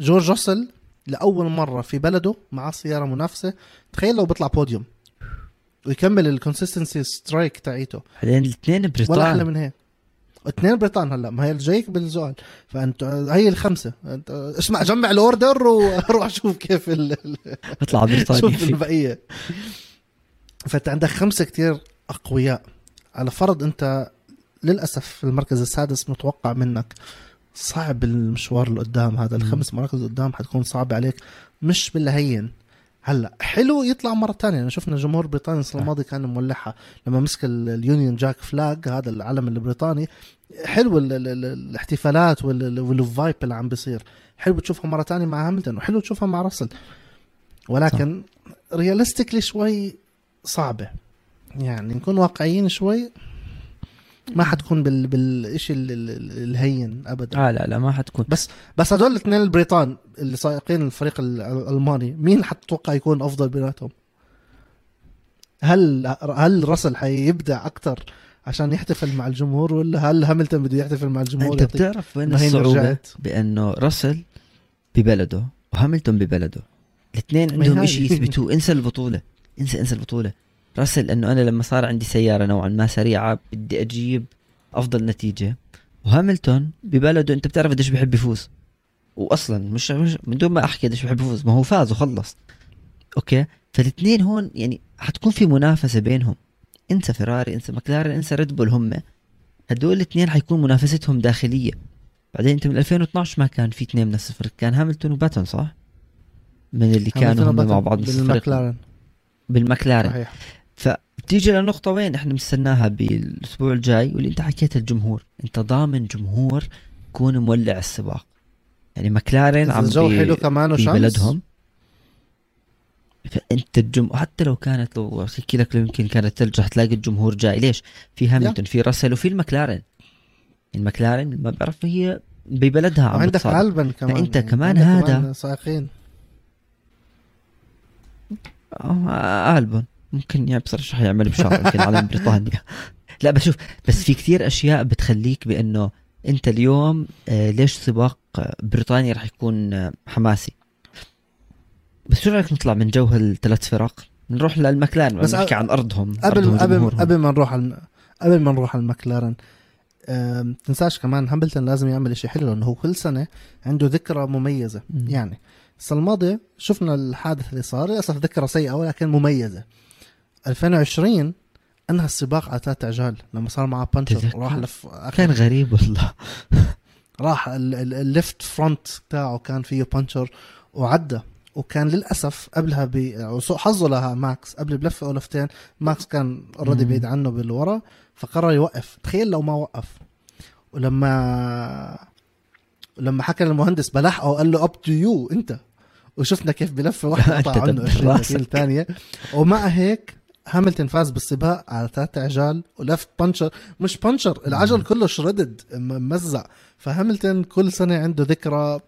جورج راسل لأول مرة في بلده مع سيارة منافسة. تخيل لو بيطلع بوديوم. ويكمل ال consistency streak تاعيته. بعدين الاثنين ولا أحلى بريطان من هيك. اثنين بريطان هلا. ما هي جايك بالزول فانت هي الخمسة. انت اسمع جمع ال order وروح شوف كيف ال... بيطلع بريطانيا شوف البقية. فأنت عندك خمسة كتير أقوياء. على فرض أنت للأسف في المركز السادس متوقع منك. صعب المشوار اللي قدام هذا. الخمس مراكز قدام حتكون صعبة عليك مش بالهين. هلأ حلو يطلع مرة تانية. يعني شفنا جمهور بريطانيا السنة صح. الماضية كان مولعها. لما مسك ال- ال Union Jack flag هذا العلم البريطاني حلو ال ال ال الاحتفالات وال- وال vibe اللي عم بيصير. حلو تشوفها مرة تانية مع هاملتون وحلو تشوفها مع راسل. ولكن realistically شوي صعبة. يعني نكون واقعيين شوي ما حتكون بال بالشيء ال- ال- الهين ابدا. آه لا لا ما حتكون. بس هدول الاثنين البريطان اللي سائقين الفريق ال- الألماني مين حتتوقع يكون أفضل بيناتهم؟ هل هل راسل حيبدع أكثر عشان يحتفل مع الجمهور ولا هل هاملتون بده يحتفل مع الجمهور أنت بتعرف وين الصعوبة؟ رجعت. بأنه راسل ببلده وهاملتون ببلده. الاثنين عندهم. شيء يثبتوه. انسى البطولة. انسى انسى البطولة. راسل انه أنا لما صار عندي سيارة نوعا ما سريعة بدي أجيب افضل نتيجة. وهاملتون ببلده انت بتعرف قديش بحب يفوز. واصلا مش, مش من دون ما احكي قديش بحب يفوز ما هو فاز وخلص. أوكي؟ فالاثنين هون يعني حتكون في منافسة بينهم. انسى فيراري انسى مكلارن انسى ريد بول هم. هدول الاثنين حيكون منافستهم داخلية. بعدين انت من 2012 ما كان في اثنين من الفريق كان هاملتون وباتون صح؟ من اللي كانوا هم مع بعض بالمكلارن بالمكلارن صحيح. فبتيجي لنقطة وين إحنا بنستناها بالأسبوع الجاي؟ واللي أنت حكيت الجمهور. أنت ضامن جمهور يكون مولع السباق. يعني مكلارن إذا عم الجو بي- حلو كمان وشمس. ببلدهم. فأنت الجمهور حتى لو كانت لو أحكي لك لو يمكن كانت ثلج رح تلاقي الجمهور جاي. ليش؟ في هاملتون في راسل وفي المكلارن المكلارن ما بعرف هي ببلدها عم بتصارع. ألبن كمان. فأنت يعني كمان عندك هذا- سائقين. آه البون ممكن يعني بصراحه شو حيعمل بشهر يمكن على بريطانيا. لا بس شوف بس في كثير أشياء بتخليك بأنه أنت اليوم آه ليش سباق بريطانيا رح يكون آه حماسي؟ بس شو رأيك نطلع من جو هالثلاث فرق؟ نروح للمكلارن بس نحكي عن أرضهم قبل أرضهم قبل. قبل ما نروح على قبل ما نروح على المكلارن تنساش كمان هاملتون لازم يعمل شيء حلو لأنه هو كل سنة عنده ذكرى مميزة. مم. يعني السنة الماضية شفنا الحادث اللي صار للأسف ذكرى سيئة ولكن مميزة. 2020 أنهى السباق على ثلاث عجال لما صار معه puncture تذكر. راح لف كان غريب والله. راح ال- ال- ال left front تاعه كان فيه puncture وعدى. وكان للأسف قبلها ب وسوء حظه لها ماكس. قبل بلفه أو لفتين ماكس كان already. بعيد عنه بالورا فقرر يوقف. تخيل لو ما وقف. ولما لما حكى المهندس بلحقه قال له up to you انت. وشفنا كيف بلفه واحدة قطع عنه دبر 20 راسك. دقيقه ثانية. ومع هيك هاملتون فاز بالسباق على ثلاث عجال ولفت puncture. مش puncture العجل كله shredded ممزع فهاملتون كل سنة عنده ذكرى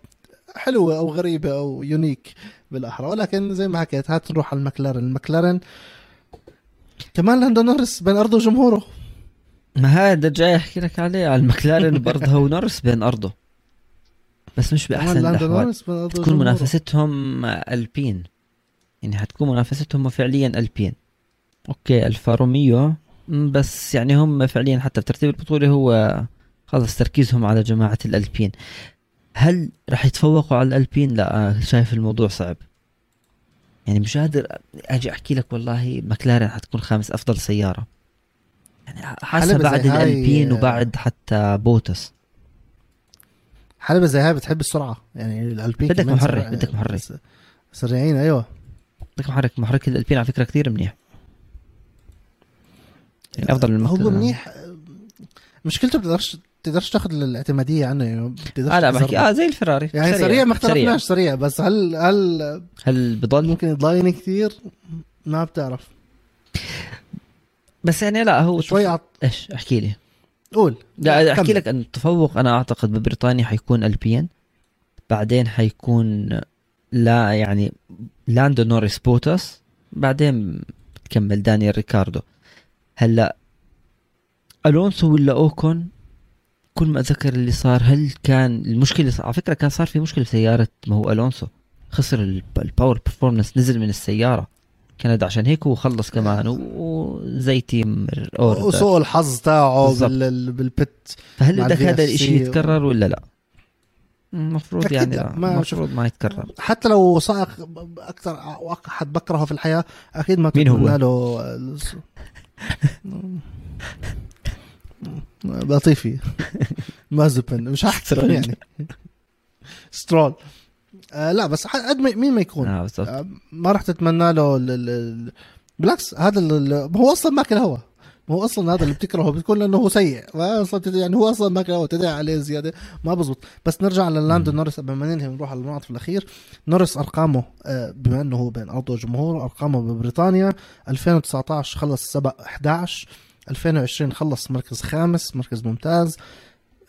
حلوة أو غريبة أو unique بالأحرى. ولكن زي ما حكيت هات نروح على المكلارن المكلارن كمان لاندو نورس بين أرضه وجمهوره. ما هذا جاي أحكي لك عليه. على المكلارن برضه هو نورس بين أرضه. بس مش بأحسن الأحوال. تكون. منافستهم ألبين. يعني حتكون منافستهم فعليا ألبين. أوكي الفا روميو بس يعني هم فعليا حتى بترتيب البطولة هو خلص تركيزهم على جماعة الألبين. هل راح يتفوقوا على الألبين؟ لا شايف الموضوع صعب. يعني مش قادر أجي أحكي لك والله مكلارن حتكون خامس أفضل سيارة. يعني حاسة بعد الألبين وبعد حتى بوتس. حلبة زي هاي بتحب السرعة. يعني الألبين بدك محرك، بدك محرك. سريعين أيوه. بدك محرك. محرك الألبين على فكرة كثير منيح. يعني أفضل من هو. منيح. مشكلته بتقدرش تقدرش تاخذ الاعتمادية عنه يعني بتقدرش آه لا بحكي. آه زي الفراري. يعني سريع, ما اختلفناش سريع. بس هل هل هل بضل؟ ممكن يضاين كثير ما بتعرف. بس يعني لا هو شوي عط... إيش؟ احكي لي. قول. لا أحكي كمل. لك ان التفوق. أنا أعتقد ببريطانيا حيكون البين بعدين حيكون لا يعني لاندو نوريس بوتس بعدين بتكمل دانيال ريكاردو. هلا ألونسو ولا أوكون كل ما اتذكر اللي صار هل كان المشكلة على فكرة كان صار في مشكلة بسياره ما هو ألونسو خسر ال- ال power performance نزل من السيارة كانت عشان هيك هو خلص كمان وزي team order وسوء الحظ تاعه. بال... بال pit فهل بدك هذا الإشي يتكرر ولا لا؟ المفروض يعني لا، ما- المفروض ما يتكرر حتى لو سائق أكثر احد بكرهه في الحياة أكيد ما مين هو؟ له لطيفي مازبن مش هحكي يعني. سترول آه لا بس قد مين ما يكون. بالضبط. آه، ما راح تتمنى له ال- ال- ال- بالعكس هذا هو أصلا ماكل هوا. ما هو أصلا هذا اللي بتكرهه بتكون لأنه هو سيء. ما أصلا يعني هو أصلا ماكل هوا تدعي عليه زيادة. ما بزبط. بس نرجع للاندو. نورس. قبل ما ننهي ونروح على المنعطف الأخير. نورس أرقامه آه، بما إنه هو بين أرضه وجمهوره أرقامه ببريطانيا 2019 خلص سبق 11 2020 خلص مركز خامس مركز ممتاز.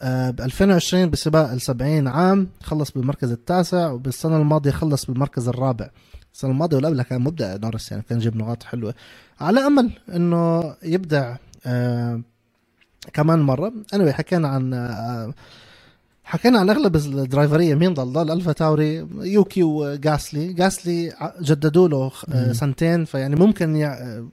ب 2020 بسباق ال 70 عام خلص بالمركز التاسع وبالسنة الماضية خلص بالمركز الرابع. السنة الماضية واللي قبلها كان مبدع نورس يعني كان يجيب نقاط حلوة. على أمل إنه يبدع آه كمان مرة. انا حكينا عن آه حكينا عن أغلب الدرايفرية. مين ضل؟ ضل ألفا تاوري يوكي وجاسلي جاسلي ع- جددوا له آه. سنتين. فيعني ممكن يع... آه،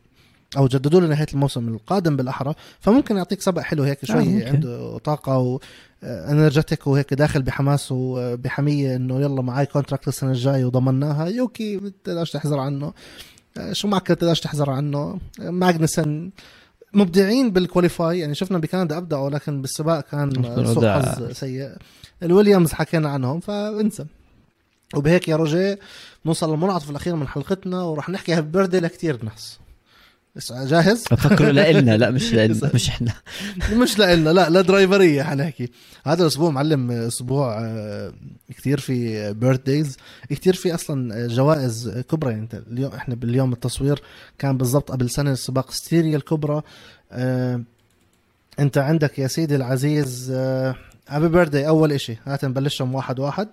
أو جددوا له نهاية الموسم القادم بالأحرى. فممكن يعطيك سبق حلو هيك شوي ممكن. عنده طاقة و energetic وهيك داخل بحماس وبحمية إنه يلا معي contract السنة الجاية وضمناها. يوكي تقدرش تحذر عنه. آه، شو معك تقدرش تحذر عنه. آه، ماجنسن مبدعين بال qualify يعني شفنا بكندا أبدعوا لكن بالسباق كان آه، سوء. حظ سيء. الويليامز حكينا عنهم فانسى. وبهيك يا روجي نوصل للمنعطف الأخير من حلقتنا وراح نحكي happy birthday لكثير ناس جاهز؟ بفكروا لنا لا مش لنا مش إحنا. مش لنا لا لا درايفرية حنحكي. هذا الأسبوع معلم أسبوع آه، كثير في birthdays كثير في أصلا جوائز كبرى. يعني أنت اليوم إحنا باليوم التصوير كان بالضبط قبل سنة سباق ستيريا الكبرى. آه، أنت عندك يا سيدي العزيز happy birthday أول إشي. هات نبلشهم واحد واحد.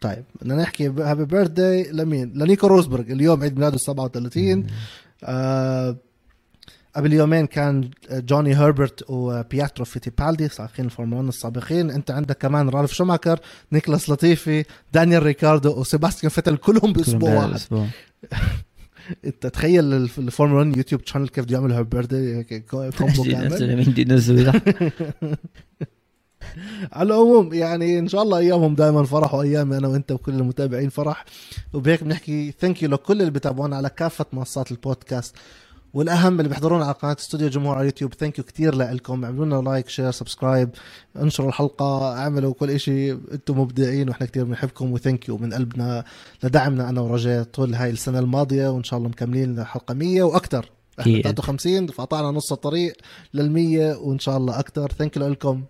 طيب بدنا نحكي happy birthday لمين؟ لنيكو روزبرغ اليوم عيد ميلاده 37 آه قبل يومين كان جوني هربرت وبياترو فيتيبالدي سائقين الفورمولا 1 السابقين. انت عندك كمان رالف شوماكر نيكلاس لطيفي دانيال ريكاردو وسيباستيان فيتل كلهم بأسبوع واحد. انت تخيل الف- الفورمولا 1 يوتيوب channel كيف بده birthday هيك combo كامل. على العموم يعني إن شاء الله أيامهم دائما فرح وأيامي أنا وأنت وكل المتابعين فرح. وبهيك بنحكي thank you لكل اللي بتابعونا على كافة منصات البودكاست. والأهم اللي بيحضرونا على قناة استوديو جمهور على اليوتيوب thank you كثير لكم اعملوا لنا like share subscribe انشروا الحلقة اعملوا كل شيء أنتم مبدعين وإحنا كثير بنحبكم و thank you من قلبنا لدعمنا أنا ورجاء طول هاي السنة الماضية. وإن شاء الله مكملين لحلقة 100 وأكثر إحنا أكيد. 53 فقطعنا نص الطريق لل 100 وإن شاء الله أكثر thank you لكم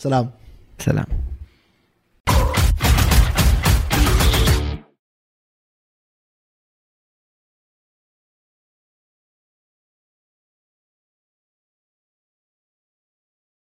سلام. سلام.